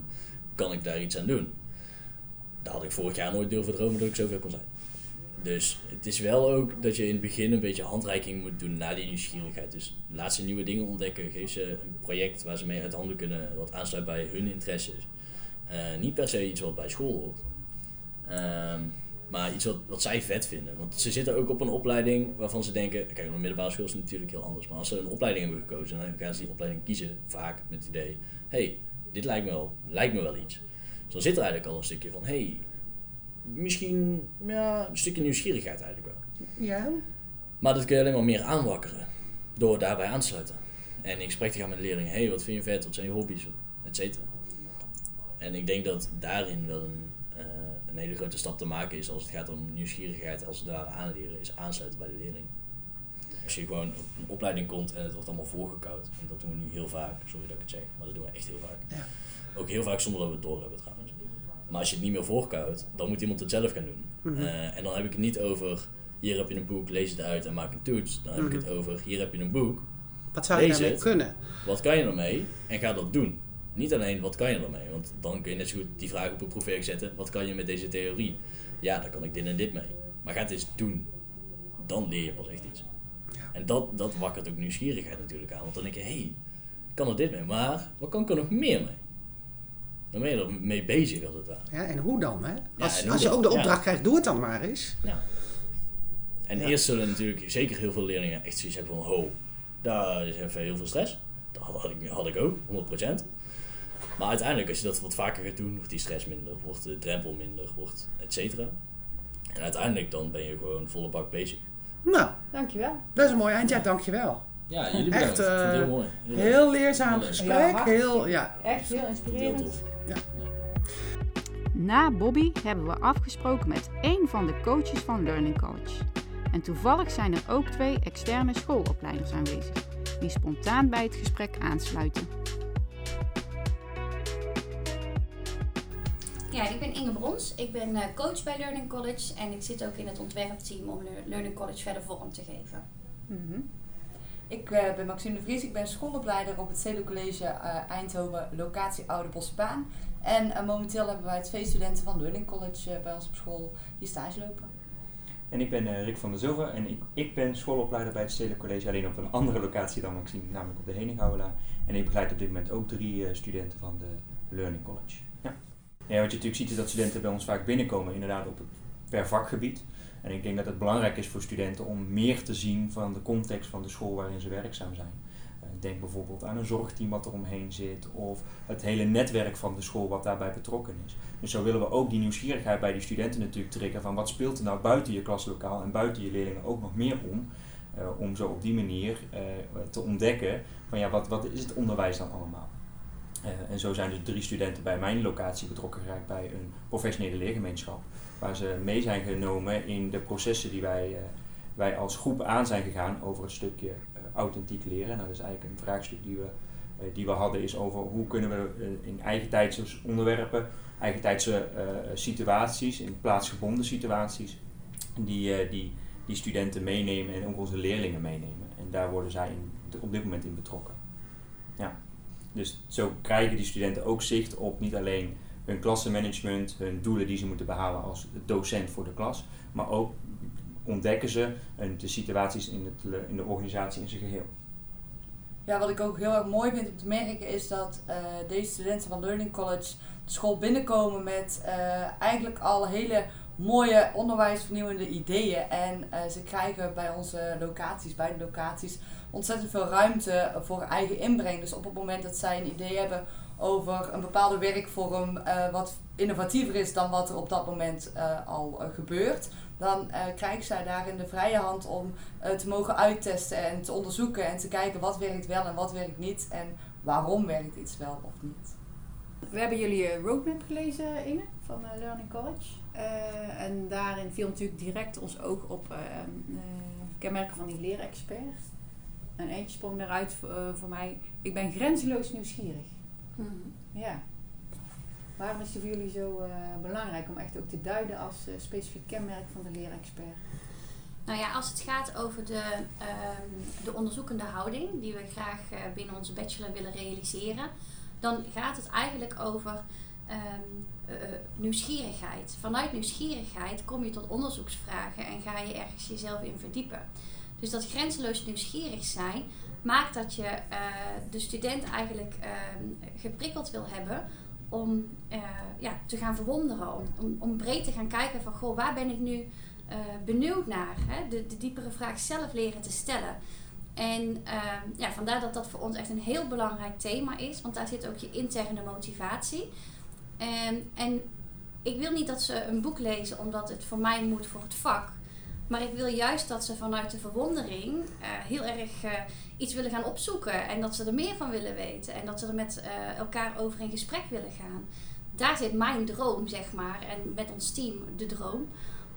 [SPEAKER 3] Kan ik daar iets aan doen? Daar had ik vorig jaar nooit durven dromen dat ik zoveel kon zijn. Dus het is wel ook dat je in het begin een beetje handreiking moet doen naar die nieuwsgierigheid. Dus laat ze nieuwe dingen ontdekken. Geef ze een project waar ze mee uit handen kunnen, wat aansluit bij hun interesses. Uh, niet per se iets wat bij school hoort. Um, Maar iets wat, wat zij vet vinden. Want ze zitten ook op een opleiding waarvan ze denken... Kijk, op middelbare school is het natuurlijk heel anders. Maar als ze een opleiding hebben gekozen... dan gaan ze die opleiding kiezen vaak met het idee... hey, dit lijkt me wel, lijkt me wel iets. Dus dan zit er eigenlijk al een stukje van... hey, misschien ja, een stukje nieuwsgierigheid eigenlijk wel.
[SPEAKER 4] Ja.
[SPEAKER 3] Maar dat kun je alleen maar meer aanwakkeren. Door daarbij aan te sluiten. En in gesprek te gaan met de leerlingen. hey, wat vind je vet? Wat zijn je hobby's? Et cetera. En ik denk dat daarin wel een, eh, een hele grote stap te maken is als het gaat om nieuwsgierigheid als het ware aanleren, is aansluiten bij de leerling. Als je gewoon op een opleiding komt en het wordt allemaal voorgekoud, en dat doen we nu heel vaak, sorry dat ik het zeg, maar dat doen we echt heel vaak.
[SPEAKER 4] Ja.
[SPEAKER 3] Ook heel vaak zonder dat we het door hebben trouwens. Maar als je het niet meer voorkoudt, dan moet iemand het zelf gaan doen.
[SPEAKER 4] Mhm.
[SPEAKER 3] Eh, en dan heb ik het niet over, hier heb je een boek, lees het uit en maak een toets. Dan heb ik
[SPEAKER 4] Mhm.
[SPEAKER 3] het over, hier heb je een boek,
[SPEAKER 4] Wat zou je daarmee kunnen?
[SPEAKER 3] wat kan je ermee? En ga dat doen. Niet alleen wat kan je ermee, want dan kun je net zo goed die vraag op een proefwerk zetten. Wat kan je met deze theorie? Ja, daar kan ik dit en dit mee. Maar ga het eens doen. Dan leer je pas echt iets. En dat, dat wakkert ook nieuwsgierigheid natuurlijk aan. Want dan denk je, hé, hey, kan er dit mee, maar wat kan ik er nog meer mee? Dan ben je er mee bezig als het ware.
[SPEAKER 4] Ja, en hoe dan? Hè? Als, als je ook de
[SPEAKER 3] Ja.
[SPEAKER 4] opdracht krijgt, doe het dan maar eens.
[SPEAKER 3] Ja. En eerst zullen natuurlijk zeker heel veel leerlingen echt zoiets hebben van, ho, daar is even heel veel stress. Dat had ik, had ik ook, 100%. Maar uiteindelijk, als je dat wat vaker gaat doen, wordt die stress minder, wordt de drempel minder, wordt et cetera. En uiteindelijk dan ben je gewoon volle bak bezig.
[SPEAKER 4] Nou,
[SPEAKER 5] Dankjewel.
[SPEAKER 4] dat is een mooi eind. Ja, dankjewel.
[SPEAKER 3] Ja, jullie
[SPEAKER 4] Echt,
[SPEAKER 3] bedankt. Het heel
[SPEAKER 4] eh,
[SPEAKER 3] mooi. Heel
[SPEAKER 4] leerzaam gesprek.
[SPEAKER 5] Ja.
[SPEAKER 4] Heel, ja.
[SPEAKER 5] Echt heel
[SPEAKER 3] Heel
[SPEAKER 5] inspirerend.
[SPEAKER 3] tof.
[SPEAKER 1] Na Bobby hebben we afgesproken met één van de coaches van Learning College. En toevallig zijn er ook twee externe schoolopleiders aanwezig, die spontaan bij het gesprek aansluiten.
[SPEAKER 6] Ja, ik ben Inge Brons. Ik ben eh, coach bij Learning College en ik zit ook in het ontwerpteam om Le- Learning College verder vorm te geven.
[SPEAKER 7] Mhm. Ik eh, ben Maxime de Vries, ik ben schoolopleider op het Stedelijk College eh, Eindhoven, locatie Oude Bosbaan. En momenteel hebben wij twee studenten van Learning College bij ons op school die stage lopen.
[SPEAKER 8] En ik ben eh, Rick van der Zilver en ik, ik ben schoolopleider bij het Stedelijk College, alleen op een andere locatie dan Maxime, namelijk op de Heningouwela. En ik begeleid op dit moment ook drie eh, studenten van de Learning College. Ja. wat je natuurlijk ziet is dat studenten bij ons vaak binnenkomen, inderdaad op het, per vakgebied. En ik denk dat het belangrijk is voor studenten om meer te zien van de context van de school waarin ze werkzaam zijn. Eh, Denk bijvoorbeeld aan een zorgteam wat er omheen zit, of het hele netwerk van de school wat daarbij betrokken is. Dus zo willen we ook die nieuwsgierigheid bij die studenten natuurlijk triggeren van wat speelt er nou buiten je klaslokaal en buiten je leerlingen ook nog meer om. eh, om zo op die manier eh, te ontdekken van ja, wat, wat is het onderwijs dan allemaal. Eh, en zo zijn dus drie studenten bij mijn locatie betrokken geraakt bij een professionele leergemeenschap. Waar ze mee zijn genomen in de processen die wij, eh, wij als groep aan zijn gegaan over het stukje eh, authentiek leren. Nou, dat is eigenlijk een vraagstuk die we, die we hadden, is over hoe kunnen we in eigen tijdse onderwerpen, eigen tijdse situaties, in plaatsgebonden situaties, die, die, die studenten meenemen en ook onze leerlingen meenemen. En daar worden zij in, op dit moment in betrokken. Dus zo krijgen die studenten ook zicht op niet alleen hun klassenmanagement, hun doelen die ze moeten behalen als docent voor de klas, maar ook ontdekken ze een- de situaties in, het, le- in de organisatie in zijn geheel.
[SPEAKER 7] Ja, wat ik ook heel erg mooi vind om te merken is dat eh, deze studenten van Learning College de school binnenkomen met eh, eigenlijk al hele mooie onderwijsvernieuwende ideeën. En eh, ze krijgen bij onze locaties, bij de locaties, ontzettend veel ruimte voor eigen inbreng. Dus op het moment dat zij een idee hebben over een bepaalde werkvorm eh, wat innovatiever is dan wat er op dat moment eh, al gebeurt, dan krijgen zij daarin de vrije hand om te mogen uittesten en te onderzoeken en te kijken wat werkt wel en wat werkt niet en waarom werkt iets wel of niet.
[SPEAKER 5] We hebben jullie eh, roadmap gelezen, Inge, van eh, Learning College. Eh, en daarin viel natuurlijk direct ons oog op eh, eh, kenmerken van die leerexpert. En eentje sprong daaruit voor mij. Ik ben grenzeloos nieuwsgierig. Ja. Waarom is die voor jullie zo belangrijk om echt ook te duiden als specifiek kenmerk van de leerexpert?
[SPEAKER 6] Nou ja, als het gaat over de, ehm, de onderzoekende houding die we graag binnen onze bachelor willen realiseren, dan gaat het eigenlijk over ehm, eh, nieuwsgierigheid. Vanuit nieuwsgierigheid kom je tot onderzoeksvragen en ga je ergens jezelf in verdiepen. Dus dat grenzeloos nieuwsgierig zijn maakt dat je eh, de student eigenlijk ehm, geprikkeld wil hebben om eh, ja, te gaan verwonderen. Om, om, breed te gaan kijken van, goh, waar ben ik nu eh, benieuwd naar? Hè? De, de diepere vraag zelf leren te stellen. En ehm, ja, vandaar dat dat voor ons echt een heel belangrijk thema is. Want daar zit ook je interne motivatie. En, en ik wil niet dat ze een boek lezen omdat het voor mij moet voor het vak. Maar ik wil juist dat ze vanuit de verwondering eh, heel erg eh, iets willen gaan opzoeken. En dat ze er meer van willen weten. En dat ze er met eh, elkaar over in gesprek willen gaan. Daar zit mijn droom, zeg maar. En met ons team de droom.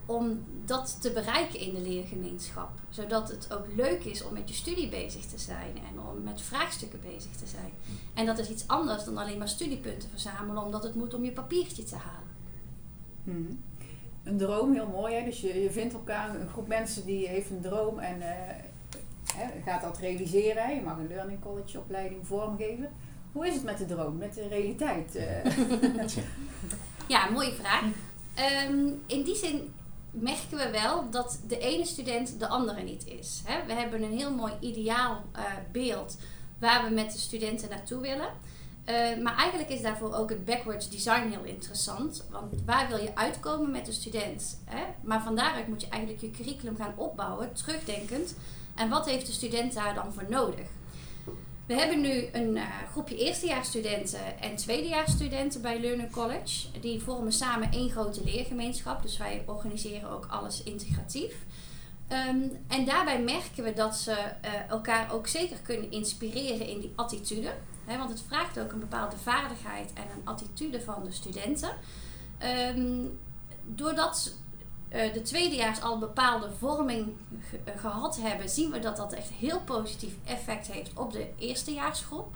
[SPEAKER 6] Om dat te bereiken in de leergemeenschap. Zodat het ook leuk is om met je studie bezig te zijn. En om met vraagstukken bezig te zijn. En dat is iets anders dan alleen maar studiepunten verzamelen. Omdat het moet om je papiertje te halen.
[SPEAKER 5] Mhm. Een droom, heel mooi. Hè? Dus je, je vindt elkaar, een groep mensen die heeft een droom en eh, hè, gaat dat realiseren. Hè? Je mag een learning college opleiding vormgeven. Hoe is het met de droom, met de realiteit? eh?
[SPEAKER 6] Ja, mooie vraag. Ehm, in die zin merken we wel dat de ene student de andere niet is. Hè? We hebben een heel mooi ideaal eh, beeld waar we met de studenten naartoe willen. Eh, maar eigenlijk is daarvoor ook het backwards design heel interessant. Want waar wil je uitkomen met de student? Hè? Maar van daaruit moet je eigenlijk je curriculum gaan opbouwen, terugdenkend. En wat heeft de student daar dan voor nodig? We hebben nu een eh, groepje eerstejaarsstudenten en tweedejaarsstudenten bij Learning College. Die vormen samen één grote leergemeenschap. Dus wij organiseren ook alles integratief. Ehm, en daarbij merken we dat ze eh, elkaar ook zeker kunnen inspireren in die attitude. Want het vraagt ook een bepaalde vaardigheid en een attitude van de studenten. Ehm, doordat eh, de tweedejaars al bepaalde vorming eh, gehad hebben, zien we dat dat echt heel positief effect heeft op de eerstejaarsgroep.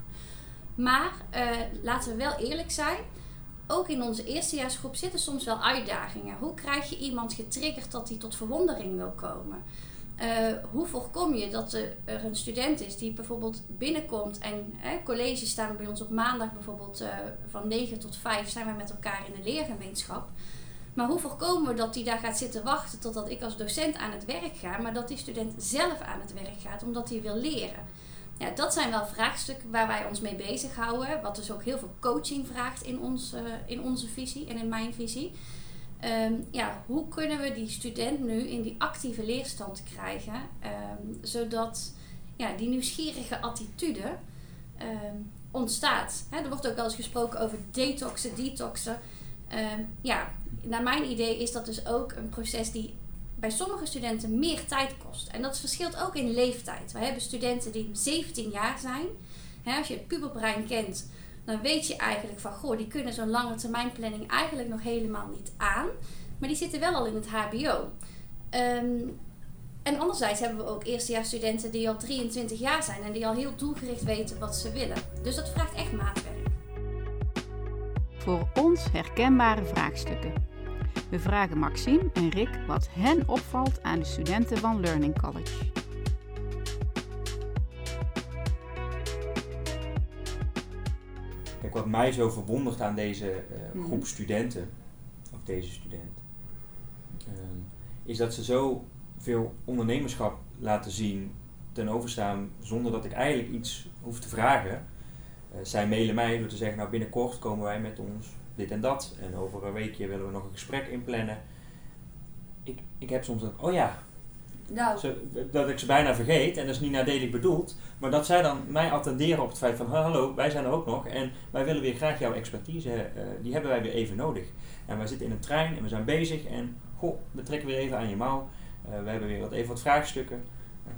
[SPEAKER 6] Maar eh, laten we wel eerlijk zijn, ook in onze eerstejaarsgroep zitten soms wel uitdagingen. Hoe krijg je iemand getriggerd dat hij tot verwondering wil komen? Hoe voorkom je dat er een student is die bijvoorbeeld binnenkomt en eh, colleges staan bij ons op maandag bijvoorbeeld van 9 tot 5 zijn we met elkaar in de leergemeenschap. Maar hoe voorkomen we dat die daar gaat zitten wachten totdat ik als docent aan het werk ga, maar dat die student zelf aan het werk gaat omdat hij wil leren? Ja, dat zijn wel vraagstukken waar wij ons mee bezighouden, wat dus ook heel veel coaching vraagt in, ons, eh, in onze visie en in mijn visie. Ehm, ja, hoe kunnen we die student nu in die actieve leerstand krijgen, ehm, zodat ja, die nieuwsgierige attitude ehm, ontstaat. Er wordt ook wel eens gesproken over detoxen, detoxen. Ja, naar mijn idee is dat dus ook een proces die bij sommige studenten meer tijd kost. En dat verschilt ook in leeftijd. We hebben studenten die 17 jaar zijn. Als je het puberbrein kent, dan weet je eigenlijk van, goh, die kunnen zo'n lange termijn planning eigenlijk nog helemaal niet aan. Maar die zitten wel al in het HBO. Ehm, en anderzijds hebben we ook eerstejaarsstudenten die al 23 jaar zijn en die al heel doelgericht weten wat ze willen. Dus dat vraagt echt maatwerk.
[SPEAKER 1] Voor ons herkenbare vraagstukken. We vragen Maxime en Rick wat hen opvalt aan de studenten van Learning College.
[SPEAKER 8] Kijk, wat mij zo verwondert aan deze eh,
[SPEAKER 5] Mhm.
[SPEAKER 8] groep studenten, of deze student, ehm, is dat ze zo veel ondernemerschap laten zien ten overstaan zonder dat ik eigenlijk iets hoef te vragen. Eh, zij mailen mij door te zeggen, nou binnenkort komen wij met ons dit en dat en over een weekje willen we nog een gesprek inplannen. Ik, ik heb soms dat, oh ja,
[SPEAKER 7] Nou,
[SPEAKER 8] dat ik ze bijna vergeet, en dat is niet nadelig bedoeld, maar dat zij dan mij attenderen op het feit van, hallo, wij zijn er ook nog en wij willen weer graag jouw expertise, eh, die hebben wij weer even nodig. En wij zitten in een trein en we zijn bezig en, goh, we trekken weer even aan je mouw, Eh, we hebben weer wat, even wat vraagstukken. Eh,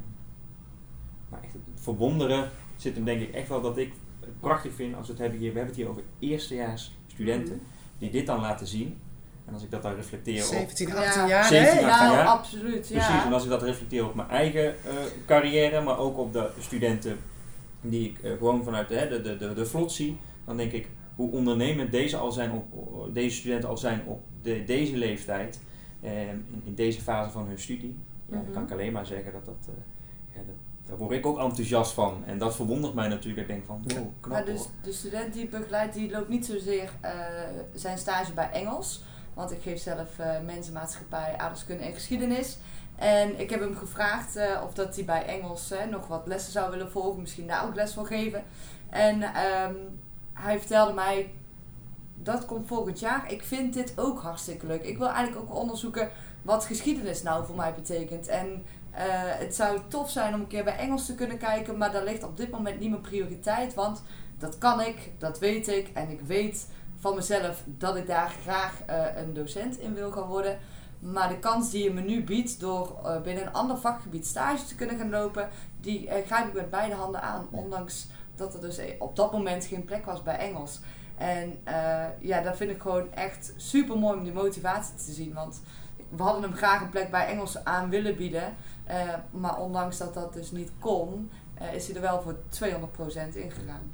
[SPEAKER 8] maar echt, het verwonderen zit hem denk ik echt wel dat ik prachtig vind als we het hebben hier, we hebben het hier over eerstejaars studenten, die dit dan laten zien. En als ik dat dan reflecteer op
[SPEAKER 4] 17,
[SPEAKER 7] Ja.
[SPEAKER 4] 18 jaar,
[SPEAKER 8] 17,
[SPEAKER 4] hè?
[SPEAKER 8] 18
[SPEAKER 7] nou,
[SPEAKER 8] jaar.
[SPEAKER 7] absoluut.
[SPEAKER 8] Precies, en
[SPEAKER 7] Ja.
[SPEAKER 8] als ik dat reflecteer op mijn eigen eh, carrière, maar ook op de studenten die ik eh, gewoon vanuit de, de, de, de, de vlot zie, dan denk ik hoe ondernemend deze, al zijn op, deze studenten al zijn op de, deze leeftijd, eh, in, in deze fase van hun studie. Ja, Dan kan ik alleen maar zeggen dat dat, eh, ja, dat, daar word ik ook enthousiast van. En dat verwondert mij natuurlijk. Ik denk van, wow, knap
[SPEAKER 7] Maar dus
[SPEAKER 8] hoor.
[SPEAKER 7] de student die ik begeleid, die loopt niet zozeer eh, zijn stage bij Engels. Want ik geef zelf eh mensenmaatschappij, aardrijkskunde en geschiedenis. En ik heb hem gevraagd eh, of dat hij bij Engels nog wat lessen zou willen volgen. Misschien daar ook les voor geven. En ehm, hij vertelde mij dat komt volgend jaar. Ik vind dit ook hartstikke leuk. Ik wil eigenlijk ook onderzoeken wat geschiedenis nou voor mij betekent. En het zou tof zijn om een keer bij Engels te kunnen kijken, maar dat ligt op dit moment niet mijn prioriteit. Want dat kan ik, dat weet ik. En ik weet van mezelf dat ik daar graag eh, een docent in wil gaan worden. Maar de kans die je me nu biedt door eh, binnen een ander vakgebied stage te kunnen gaan lopen, die eh, grijp ik met beide handen aan. Ondanks dat er dus eh, op dat moment geen plek was bij Engels. En eh, ja, dat vind ik gewoon echt super mooi om die motivatie te zien. Want we hadden hem graag een plek bij Engels aan willen bieden. Eh, maar ondanks dat dat dus niet kon, eh, is hij er wel voor 200% ingegaan.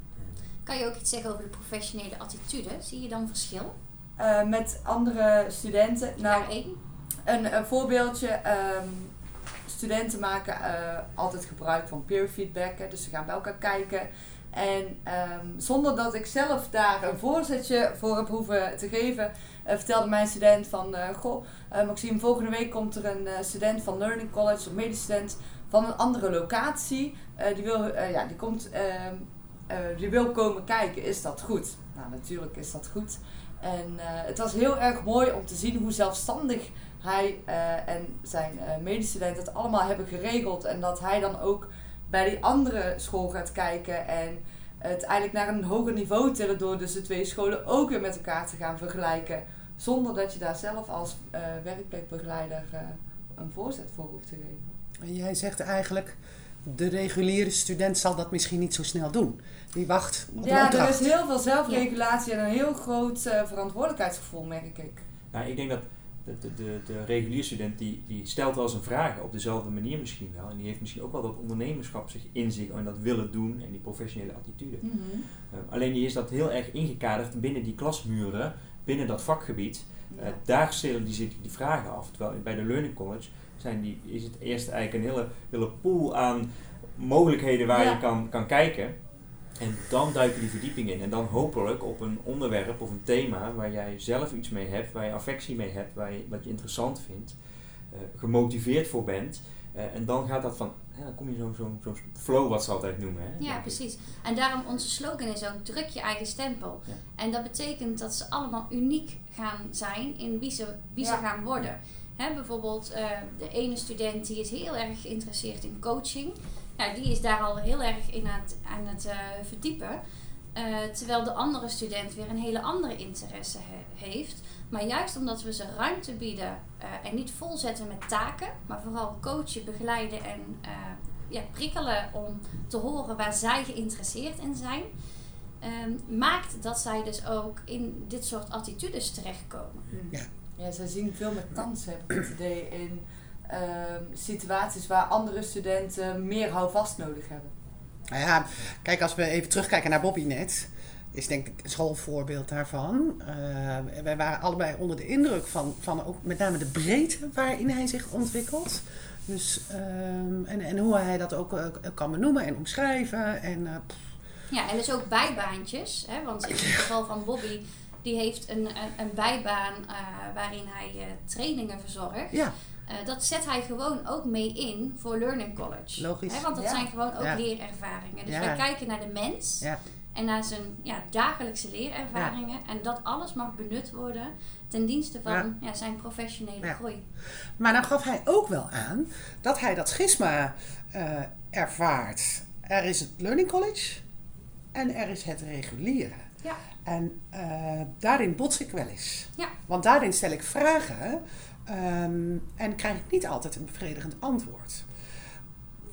[SPEAKER 6] Kan je ook iets zeggen over de professionele attitude? Zie je dan verschil?
[SPEAKER 7] Eh, met andere studenten. Nou,
[SPEAKER 6] Jaar één?
[SPEAKER 7] Een, een voorbeeldje. ehm, studenten maken altijd gebruik van peer feedback. Hè, dus ze gaan bij elkaar kijken. En ehm, zonder dat ik zelf daar een voorzetje voor heb hoeven te geven, eh, vertelde mijn student van... eh, goh, eh, Maxime, volgende week komt er een student van Learning College, een medestudent van een andere locatie. Die, wil, ja, die, komt, ehm, eh, die wil komen kijken. Is dat goed? Nou, natuurlijk is dat goed. En het was heel erg mooi om te zien hoe zelfstandig hij en zijn medestudent het allemaal hebben geregeld. En dat hij dan ook bij die andere school gaat kijken en het eigenlijk naar een hoger niveau tillen door dus de twee scholen ook weer met elkaar te gaan vergelijken. Zonder dat je daar zelf als eh, werkplekbegeleider eh, een voorzet voor hoeft te geven.
[SPEAKER 4] En jij zegt eigenlijk, de reguliere student zal dat misschien niet zo snel doen. Die wacht op
[SPEAKER 7] Ja, er is heel veel zelfregulatie en een heel groot eh, verantwoordelijkheidsgevoel, merk ik.
[SPEAKER 8] Nou, ik denk dat de, de, de, de reguliere student die, die stelt wel zijn vragen op dezelfde manier misschien wel. En die heeft misschien ook wel dat ondernemerschap zich in zich en dat willen doen en die professionele attitude. Eh, alleen die is dat heel erg ingekaderd binnen die klasmuren, binnen dat vakgebied. Eh, daar stellen die zich die vragen af. Terwijl bij de Learning College zijn die, is het eerst eigenlijk een hele, hele pool aan mogelijkheden waar
[SPEAKER 7] Ja.
[SPEAKER 8] je kan, kan kijken. En dan duiken die verdieping in. En dan hopelijk op een onderwerp of een thema waar jij zelf iets mee hebt, waar je affectie mee hebt, waar je, wat je interessant vindt, eh, gemotiveerd voor bent. Eh, en dan gaat dat van, dan kom je zo'n zo, zo flow wat ze altijd noemen. Hè,
[SPEAKER 6] Ja,
[SPEAKER 8] ik.
[SPEAKER 6] precies. En daarom onze slogan is ook druk je eigen stempel.
[SPEAKER 8] Ja.
[SPEAKER 6] En dat betekent dat ze allemaal uniek gaan zijn in wie ze, wie ze gaan worden. Hè, bijvoorbeeld eh, de ene student die is heel erg geïnteresseerd in coaching. Ja, die is daar al heel erg in aan het, aan het eh, verdiepen. Eh, terwijl de andere student weer een hele andere interesse he- heeft. Maar juist omdat we ze ruimte bieden eh, en niet volzetten met taken, maar vooral coachen, begeleiden en eh, ja, prikkelen om te horen waar zij geïnteresseerd in zijn, ehm, maakt dat zij dus ook in dit soort attitudes terechtkomen.
[SPEAKER 7] Ja, zij zien veel meer kansen, heb ik het idee, in situaties waar andere studenten meer houvast nodig hebben.
[SPEAKER 4] Nou ja, kijk, als we even terugkijken naar Bobby net, is denk ik een schoolvoorbeeld daarvan. Eh, wij waren allebei onder de indruk van, van ook met name de breedte waarin hij zich ontwikkelt. Dus, ehm, en, en hoe hij dat ook eh, kan benoemen en omschrijven. En, eh,
[SPEAKER 6] Ja, en dus ook bijbaantjes. Hè? Want in het geval van Bobby, die heeft een, een, een bijbaan eh, waarin hij eh, trainingen verzorgt.
[SPEAKER 4] ja,
[SPEAKER 6] Eh, dat zet hij gewoon ook mee in voor Learning College.
[SPEAKER 4] Logisch.
[SPEAKER 6] Hè, want dat
[SPEAKER 7] Ja.
[SPEAKER 6] zijn gewoon ook
[SPEAKER 4] Ja.
[SPEAKER 6] leerervaringen. Dus
[SPEAKER 4] Ja.
[SPEAKER 6] wij kijken naar de mens
[SPEAKER 4] ja.
[SPEAKER 6] en naar zijn ja, dagelijkse leerervaringen. En dat alles mag benut worden ten dienste van
[SPEAKER 4] Ja.
[SPEAKER 6] ja. zijn professionele
[SPEAKER 4] Ja.
[SPEAKER 6] groei.
[SPEAKER 4] Maar dan gaf hij ook wel aan dat hij dat schisma eh, ervaart. Er is het Learning College en er is het reguliere.
[SPEAKER 6] Ja.
[SPEAKER 4] En eh, daarin bots ik wel eens.
[SPEAKER 6] Ja.
[SPEAKER 4] Want daarin stel ik vragen ehm, en krijg ik niet altijd een bevredigend antwoord.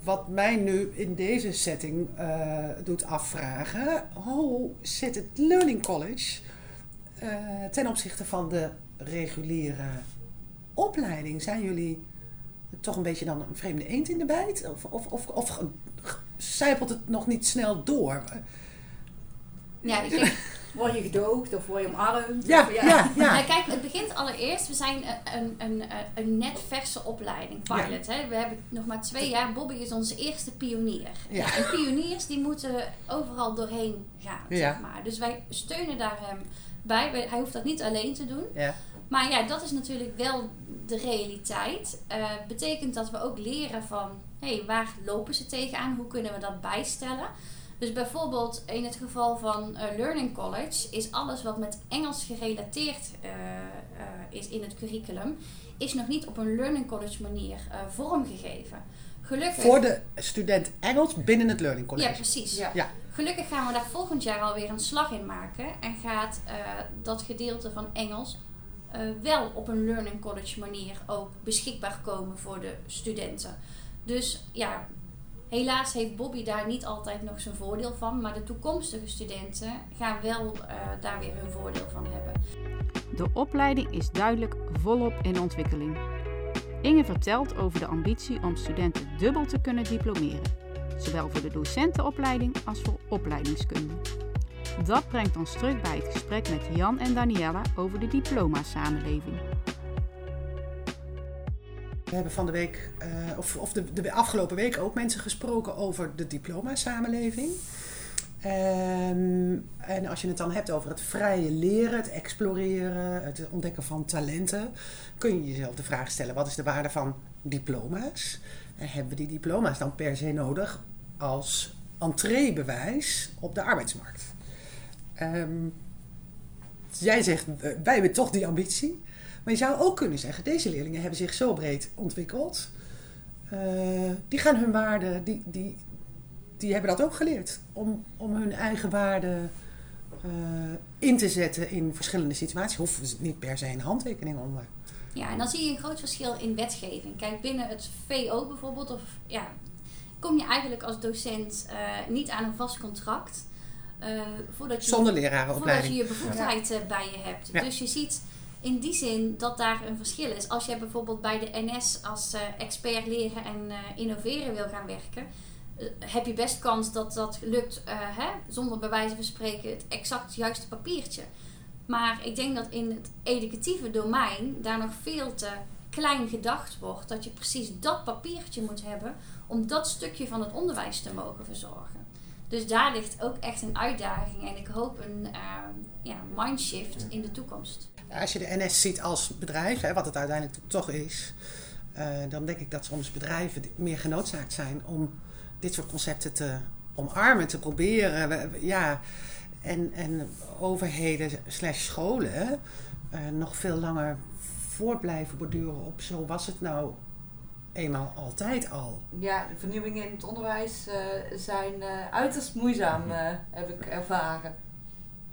[SPEAKER 4] Wat mij nu in deze setting eh, doet afvragen, hoe zit het Learning College eh, ten opzichte van de reguliere opleiding? Zijn jullie toch een beetje dan een vreemde eend in de bijt? Of, of, of, of zijpelt het nog niet snel door?
[SPEAKER 6] Ja, ik denk,
[SPEAKER 5] Word je gedoogd of word je omarmd?
[SPEAKER 4] Ja,
[SPEAKER 5] Of,
[SPEAKER 4] ja, ja.
[SPEAKER 6] Nou, kijk, het begint allereerst. We zijn een, een, een, een net verse opleiding, pilot. Hè? We hebben nog maar twee jaar. Bobby is onze eerste pionier.
[SPEAKER 4] Ja.
[SPEAKER 6] En pioniers die moeten overal doorheen gaan,
[SPEAKER 4] Ja.
[SPEAKER 6] zeg maar. Dus wij steunen daar hem bij. Hij hoeft dat niet alleen te doen.
[SPEAKER 4] ja.
[SPEAKER 6] Maar ja, dat is natuurlijk wel de realiteit. Eh betekent dat we ook leren van, hé, hey, waar lopen ze tegenaan? Hoe kunnen we dat bijstellen? Dus bijvoorbeeld in het geval van eh, Learning College is alles wat met Engels gerelateerd eh, eh, is in het curriculum, is nog niet op een Learning College manier eh, vormgegeven. Gelukkig.
[SPEAKER 4] Voor de student Engels binnen het Learning College.
[SPEAKER 6] Ja, precies.
[SPEAKER 7] Ja.
[SPEAKER 4] Ja.
[SPEAKER 6] Gelukkig gaan we daar volgend jaar alweer een slag in maken en gaat eh, dat gedeelte van Engels eh, wel op een Learning College manier ook beschikbaar komen voor de studenten. Dus ja, helaas heeft Bobby daar niet altijd nog zijn voordeel van, maar de toekomstige studenten gaan wel eh, daar weer hun voordeel van hebben.
[SPEAKER 1] De opleiding is duidelijk volop in ontwikkeling. Inge vertelt over de ambitie om studenten dubbel te kunnen diplomeren, zowel voor de docentenopleiding als voor opleidingskunde. Dat brengt ons terug bij het gesprek met Jan en Daniela over de diploma-samenleving.
[SPEAKER 4] We hebben van de week, eh, of, of de, de afgelopen week ook mensen gesproken over de diploma-samenleving. Ehm, en als je het dan hebt over het vrije leren, het exploreren, het ontdekken van talenten, kun je jezelf de vraag stellen: wat is de waarde van diploma's? En hebben we die diploma's dan per se nodig als entreebewijs op de arbeidsmarkt? Ehm, jij zegt, eh, wij hebben toch die ambitie. Maar je zou ook kunnen zeggen, deze leerlingen hebben zich zo breed ontwikkeld. Eh, die gaan hun waarden, die, die, die hebben dat ook geleerd. Om, om hun eigen waarden eh, in te zetten in verschillende situaties. Ze niet per se een handtekening onder.
[SPEAKER 6] Ja, en dan zie je een groot verschil in wetgeving. Kijk, binnen het VO bijvoorbeeld, of ja, kom je eigenlijk als docent eh, niet aan een vast contract. eh, voordat je,
[SPEAKER 4] Zonder
[SPEAKER 6] voordat je
[SPEAKER 4] lerarenopleiding.
[SPEAKER 6] je bevoegdheid bij je hebt.
[SPEAKER 4] Ja.
[SPEAKER 6] Dus je ziet in die zin dat daar een verschil is. Als jij bijvoorbeeld bij de NS als eh, expert leren en eh, innoveren wil gaan werken, eh, heb je best kans dat dat lukt hè, zonder bij wijze van spreken het exact juiste papiertje. Maar ik denk dat in het educatieve domein daar nog veel te klein gedacht wordt dat je precies dat papiertje moet hebben om dat stukje van het onderwijs te mogen verzorgen. Dus daar ligt ook echt een uitdaging en ik hoop een ehm, ja, mindshift in de toekomst.
[SPEAKER 4] Als je de NS ziet als bedrijf, hè, wat het uiteindelijk toch is, eh, dan denk ik dat soms bedrijven meer genoodzaakt zijn om dit soort concepten te omarmen, te proberen. We- Ja, en, en overheden slash scholen eh, nog veel langer voort blijven borduren op zo was het nou eenmaal altijd al.
[SPEAKER 7] Ja, de vernieuwingen in het onderwijs eh, zijn uiterst moeizaam, heb ik ervaren.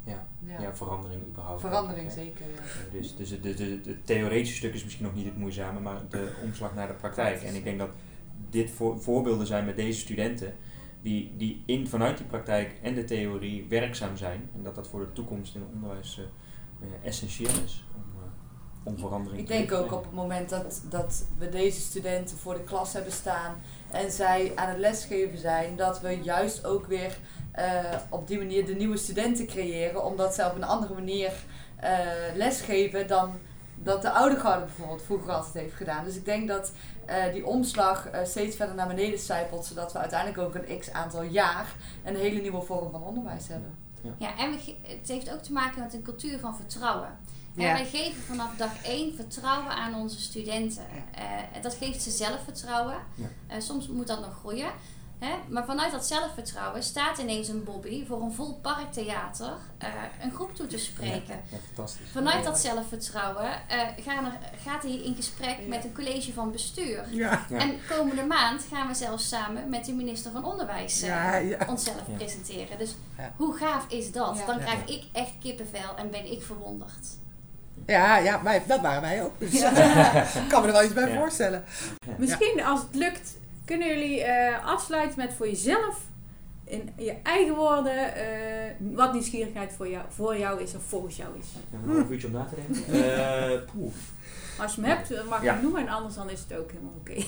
[SPEAKER 8] Ja.
[SPEAKER 7] Ja.
[SPEAKER 8] Ja, verandering überhaupt.
[SPEAKER 7] Verandering
[SPEAKER 8] ook,
[SPEAKER 7] zeker. Ja.
[SPEAKER 8] Dus, dus het de, de, de theoretische stuk is misschien nog niet het moeizame, maar de omslag naar de praktijk. En ik denk dat dit voor, voorbeelden zijn met deze studenten, die, die in, vanuit die praktijk en de theorie werkzaam zijn. En dat dat voor de toekomst in het onderwijs eh, eh, essentieel is om, eh, om verandering
[SPEAKER 7] Ik
[SPEAKER 8] te
[SPEAKER 7] denk ook op het moment dat, dat we deze studenten voor de klas hebben staan en zij aan het lesgeven zijn, dat we juist ook weer op die manier de nieuwe studenten creëren, omdat zij op een andere manier eh, lesgeven dan dat de oude garde bijvoorbeeld vroeger altijd heeft gedaan. Dus ik denk dat eh, die omslag eh, steeds verder naar beneden zijpelt, zodat we uiteindelijk ook een x aantal jaar een hele nieuwe vorm van onderwijs hebben.
[SPEAKER 6] Ja, en we ge- het heeft ook te maken met een cultuur van vertrouwen.
[SPEAKER 4] Ja.
[SPEAKER 6] En wij geven vanaf dag één vertrouwen aan onze studenten. Eh, dat geeft ze zelfvertrouwen.
[SPEAKER 8] Ja.
[SPEAKER 6] Eh, soms moet dat nog groeien. Hè? Maar vanuit dat zelfvertrouwen staat ineens een Bobby voor een vol parktheater eh, een groep toe te spreken.
[SPEAKER 8] Ja, fantastisch.
[SPEAKER 6] Vanuit dat zelfvertrouwen eh, gaan er, gaat hij in gesprek met een college van bestuur.
[SPEAKER 4] Ja,
[SPEAKER 8] Ja.
[SPEAKER 6] En komende maand gaan we zelfs samen met de minister van Onderwijs
[SPEAKER 4] ja, ja.
[SPEAKER 6] onszelf
[SPEAKER 8] Ja.
[SPEAKER 6] presenteren. Dus
[SPEAKER 4] Ja.
[SPEAKER 6] hoe gaaf is dat?
[SPEAKER 7] Ja.
[SPEAKER 6] Dan
[SPEAKER 4] Ja.
[SPEAKER 6] krijg ik echt kippenvel en ben ik verwonderd.
[SPEAKER 4] ja, ja wij, dat waren wij ook. Dus ik kan me er wel iets bij
[SPEAKER 8] Ja.
[SPEAKER 4] voorstellen.
[SPEAKER 5] Misschien als het lukt, kunnen jullie eh, afsluiten met voor jezelf, in je eigen woorden, eh, wat nieuwsgierigheid voor jou, voor jou is of volgens jou is.
[SPEAKER 8] Ja, een half uurtje om na te denken. Eh, poeh.
[SPEAKER 5] Als je hem hebt, dan mag je
[SPEAKER 8] Ja.
[SPEAKER 5] hem noemen en anders dan is het ook helemaal oké.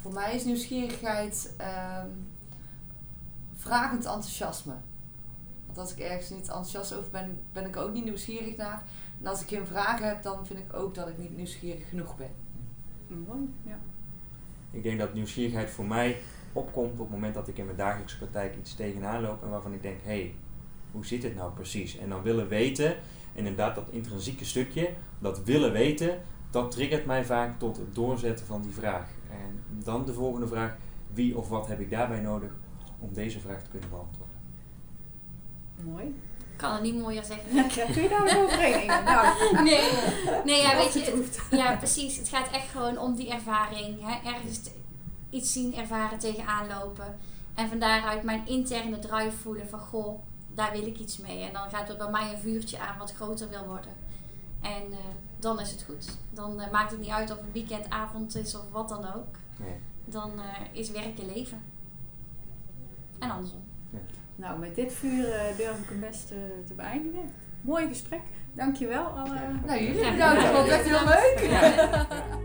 [SPEAKER 7] Voor mij is nieuwsgierigheid ehm, vragend enthousiasme. Want als ik ergens niet enthousiast over ben, ben ik ook niet nieuwsgierig naar. En als ik geen vragen heb, dan vind ik ook dat ik niet nieuwsgierig genoeg ben.
[SPEAKER 5] Mooi, ja.
[SPEAKER 8] Ik denk dat nieuwsgierigheid voor mij opkomt op het moment dat ik in mijn dagelijkse praktijk iets tegenaan loop en waarvan ik denk, hé, hey, hoe zit het nou precies? En dan willen weten, en inderdaad dat intrinsieke stukje, dat willen weten, dat triggert mij vaak tot het doorzetten van die vraag. En dan de volgende vraag, wie of wat heb ik daarbij nodig om deze vraag te kunnen beantwoorden.
[SPEAKER 9] Mooi.
[SPEAKER 6] Ik kan het niet mooier zeggen.
[SPEAKER 9] Ja, kun je daar? Inge? Nou,
[SPEAKER 6] Nee, nee ja, weet je, het- ja, precies. Het gaat echt gewoon om die ervaring. Hè? Ergens iets zien, ervaren, tegenaan lopen. En van daaruit mijn interne drive voelen van, goh, daar wil ik iets mee. En dan gaat er bij mij een vuurtje aan wat groter wil worden. En eh, dan is het goed. Dan eh, maakt het niet uit of het weekendavond is of wat dan ook.
[SPEAKER 8] Nee.
[SPEAKER 6] Dan eh, is werken leven. En andersom.
[SPEAKER 9] Nou, met dit vuur eh, durf ik hem best te beëindigen. Mooi gesprek. Dankjewel. Alle...
[SPEAKER 7] Nou, jullie bedankt. Ik vond het echt heel leuk.
[SPEAKER 8] Ja.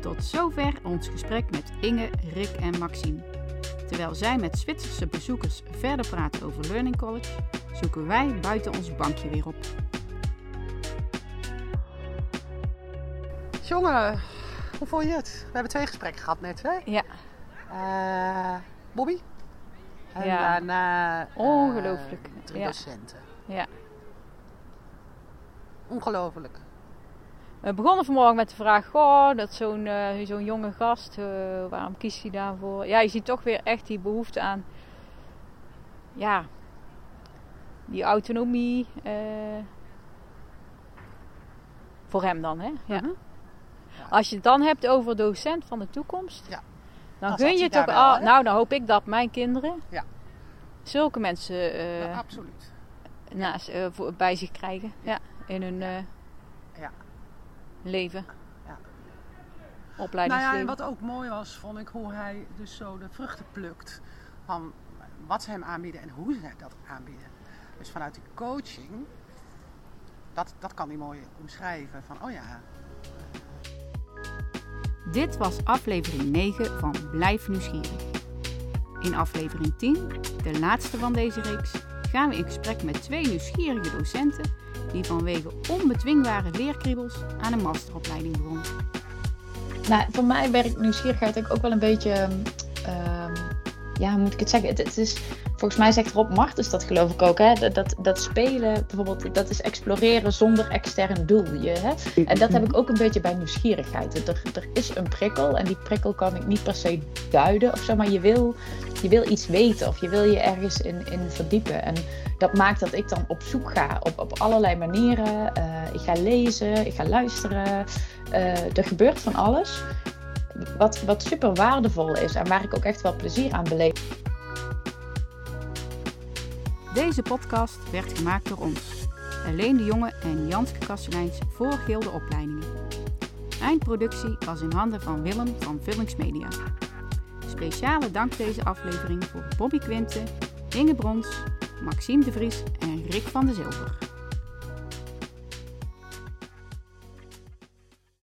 [SPEAKER 1] Tot zover ons gesprek met Inge, Rick en Maxime. Terwijl zij met Zwitserse bezoekers verder praten over Learning College, zoeken wij buiten ons bankje weer op.
[SPEAKER 4] Jongen, hoe vond je het? We hebben twee gesprekken gehad net, hè?
[SPEAKER 10] Ja.
[SPEAKER 4] Eh, Bobby. En
[SPEAKER 10] Ja.
[SPEAKER 4] daarna... eh,
[SPEAKER 10] Ongelooflijk.
[SPEAKER 4] drie
[SPEAKER 10] Ja.
[SPEAKER 4] docenten.
[SPEAKER 10] Ja.
[SPEAKER 4] Ongelooflijk.
[SPEAKER 10] We begonnen vanmorgen met de vraag: Goh, dat zo'n eh, zo'n jonge gast, waarom kiest hij daarvoor? Ja, je ziet toch weer echt die behoefte aan, ja, die autonomie. voor hem dan, hè? Ja.
[SPEAKER 4] Mhm.
[SPEAKER 10] Als je het dan hebt over docent van de toekomst,
[SPEAKER 4] Ja.
[SPEAKER 10] Dan
[SPEAKER 4] Dan
[SPEAKER 10] kun je
[SPEAKER 4] daar wel,
[SPEAKER 10] al. Nou, dan hoop ik dat mijn kinderen
[SPEAKER 4] Ja.
[SPEAKER 10] zulke mensen eh,
[SPEAKER 4] absoluut.
[SPEAKER 10] naast, eh, voor, bij zich krijgen ja. in hun eh,
[SPEAKER 4] Ja.
[SPEAKER 10] leven.
[SPEAKER 4] Ja. Nou ja, en wat ook mooi was, vond ik hoe hij dus zo de vruchten plukt van wat ze hem aanbieden en hoe ze dat aanbieden. Dus vanuit die coaching, dat, dat kan hij mooi omschrijven. Van, oh ja,
[SPEAKER 1] Dit was aflevering 9 van Blijf Nieuwsgierig. In aflevering 10, de laatste van deze reeks, gaan we in gesprek met twee nieuwsgierige docenten die vanwege onbedwingbare leerkriebels aan een masteropleiding begonnen.
[SPEAKER 11] Nou, voor mij werkt nieuwsgierigheid ook, wel een beetje. ehm, ja, hoe moet ik het zeggen? Het is, volgens mij zegt Rob Martens dat geloof ik ook. Hè? Dat, dat, dat spelen, bijvoorbeeld, dat is exploreren zonder extern doel. Je? En dat heb ik ook een beetje bij nieuwsgierigheid. Er, er is een prikkel en die prikkel kan ik niet per se duiden of zo. Maar je wil, je wil iets weten of je wil je ergens in, in verdiepen. En dat maakt dat ik dan op zoek ga op, op allerlei manieren. Eh, ik ga lezen, ik ga luisteren. Eh, er gebeurt van alles. Wat, wat super waardevol is en waar ik ook echt wel plezier aan beleef.
[SPEAKER 1] Deze podcast werd gemaakt door ons, Helene de Jonge en Janske Kasteleins voor Gilde Opleidingen. Eindproductie was in handen van Willem van Vullings Media. Speciale dank deze aflevering voor Bobby Quinten, Inge Brons, Maxime de Vries en Rick van de Zilver.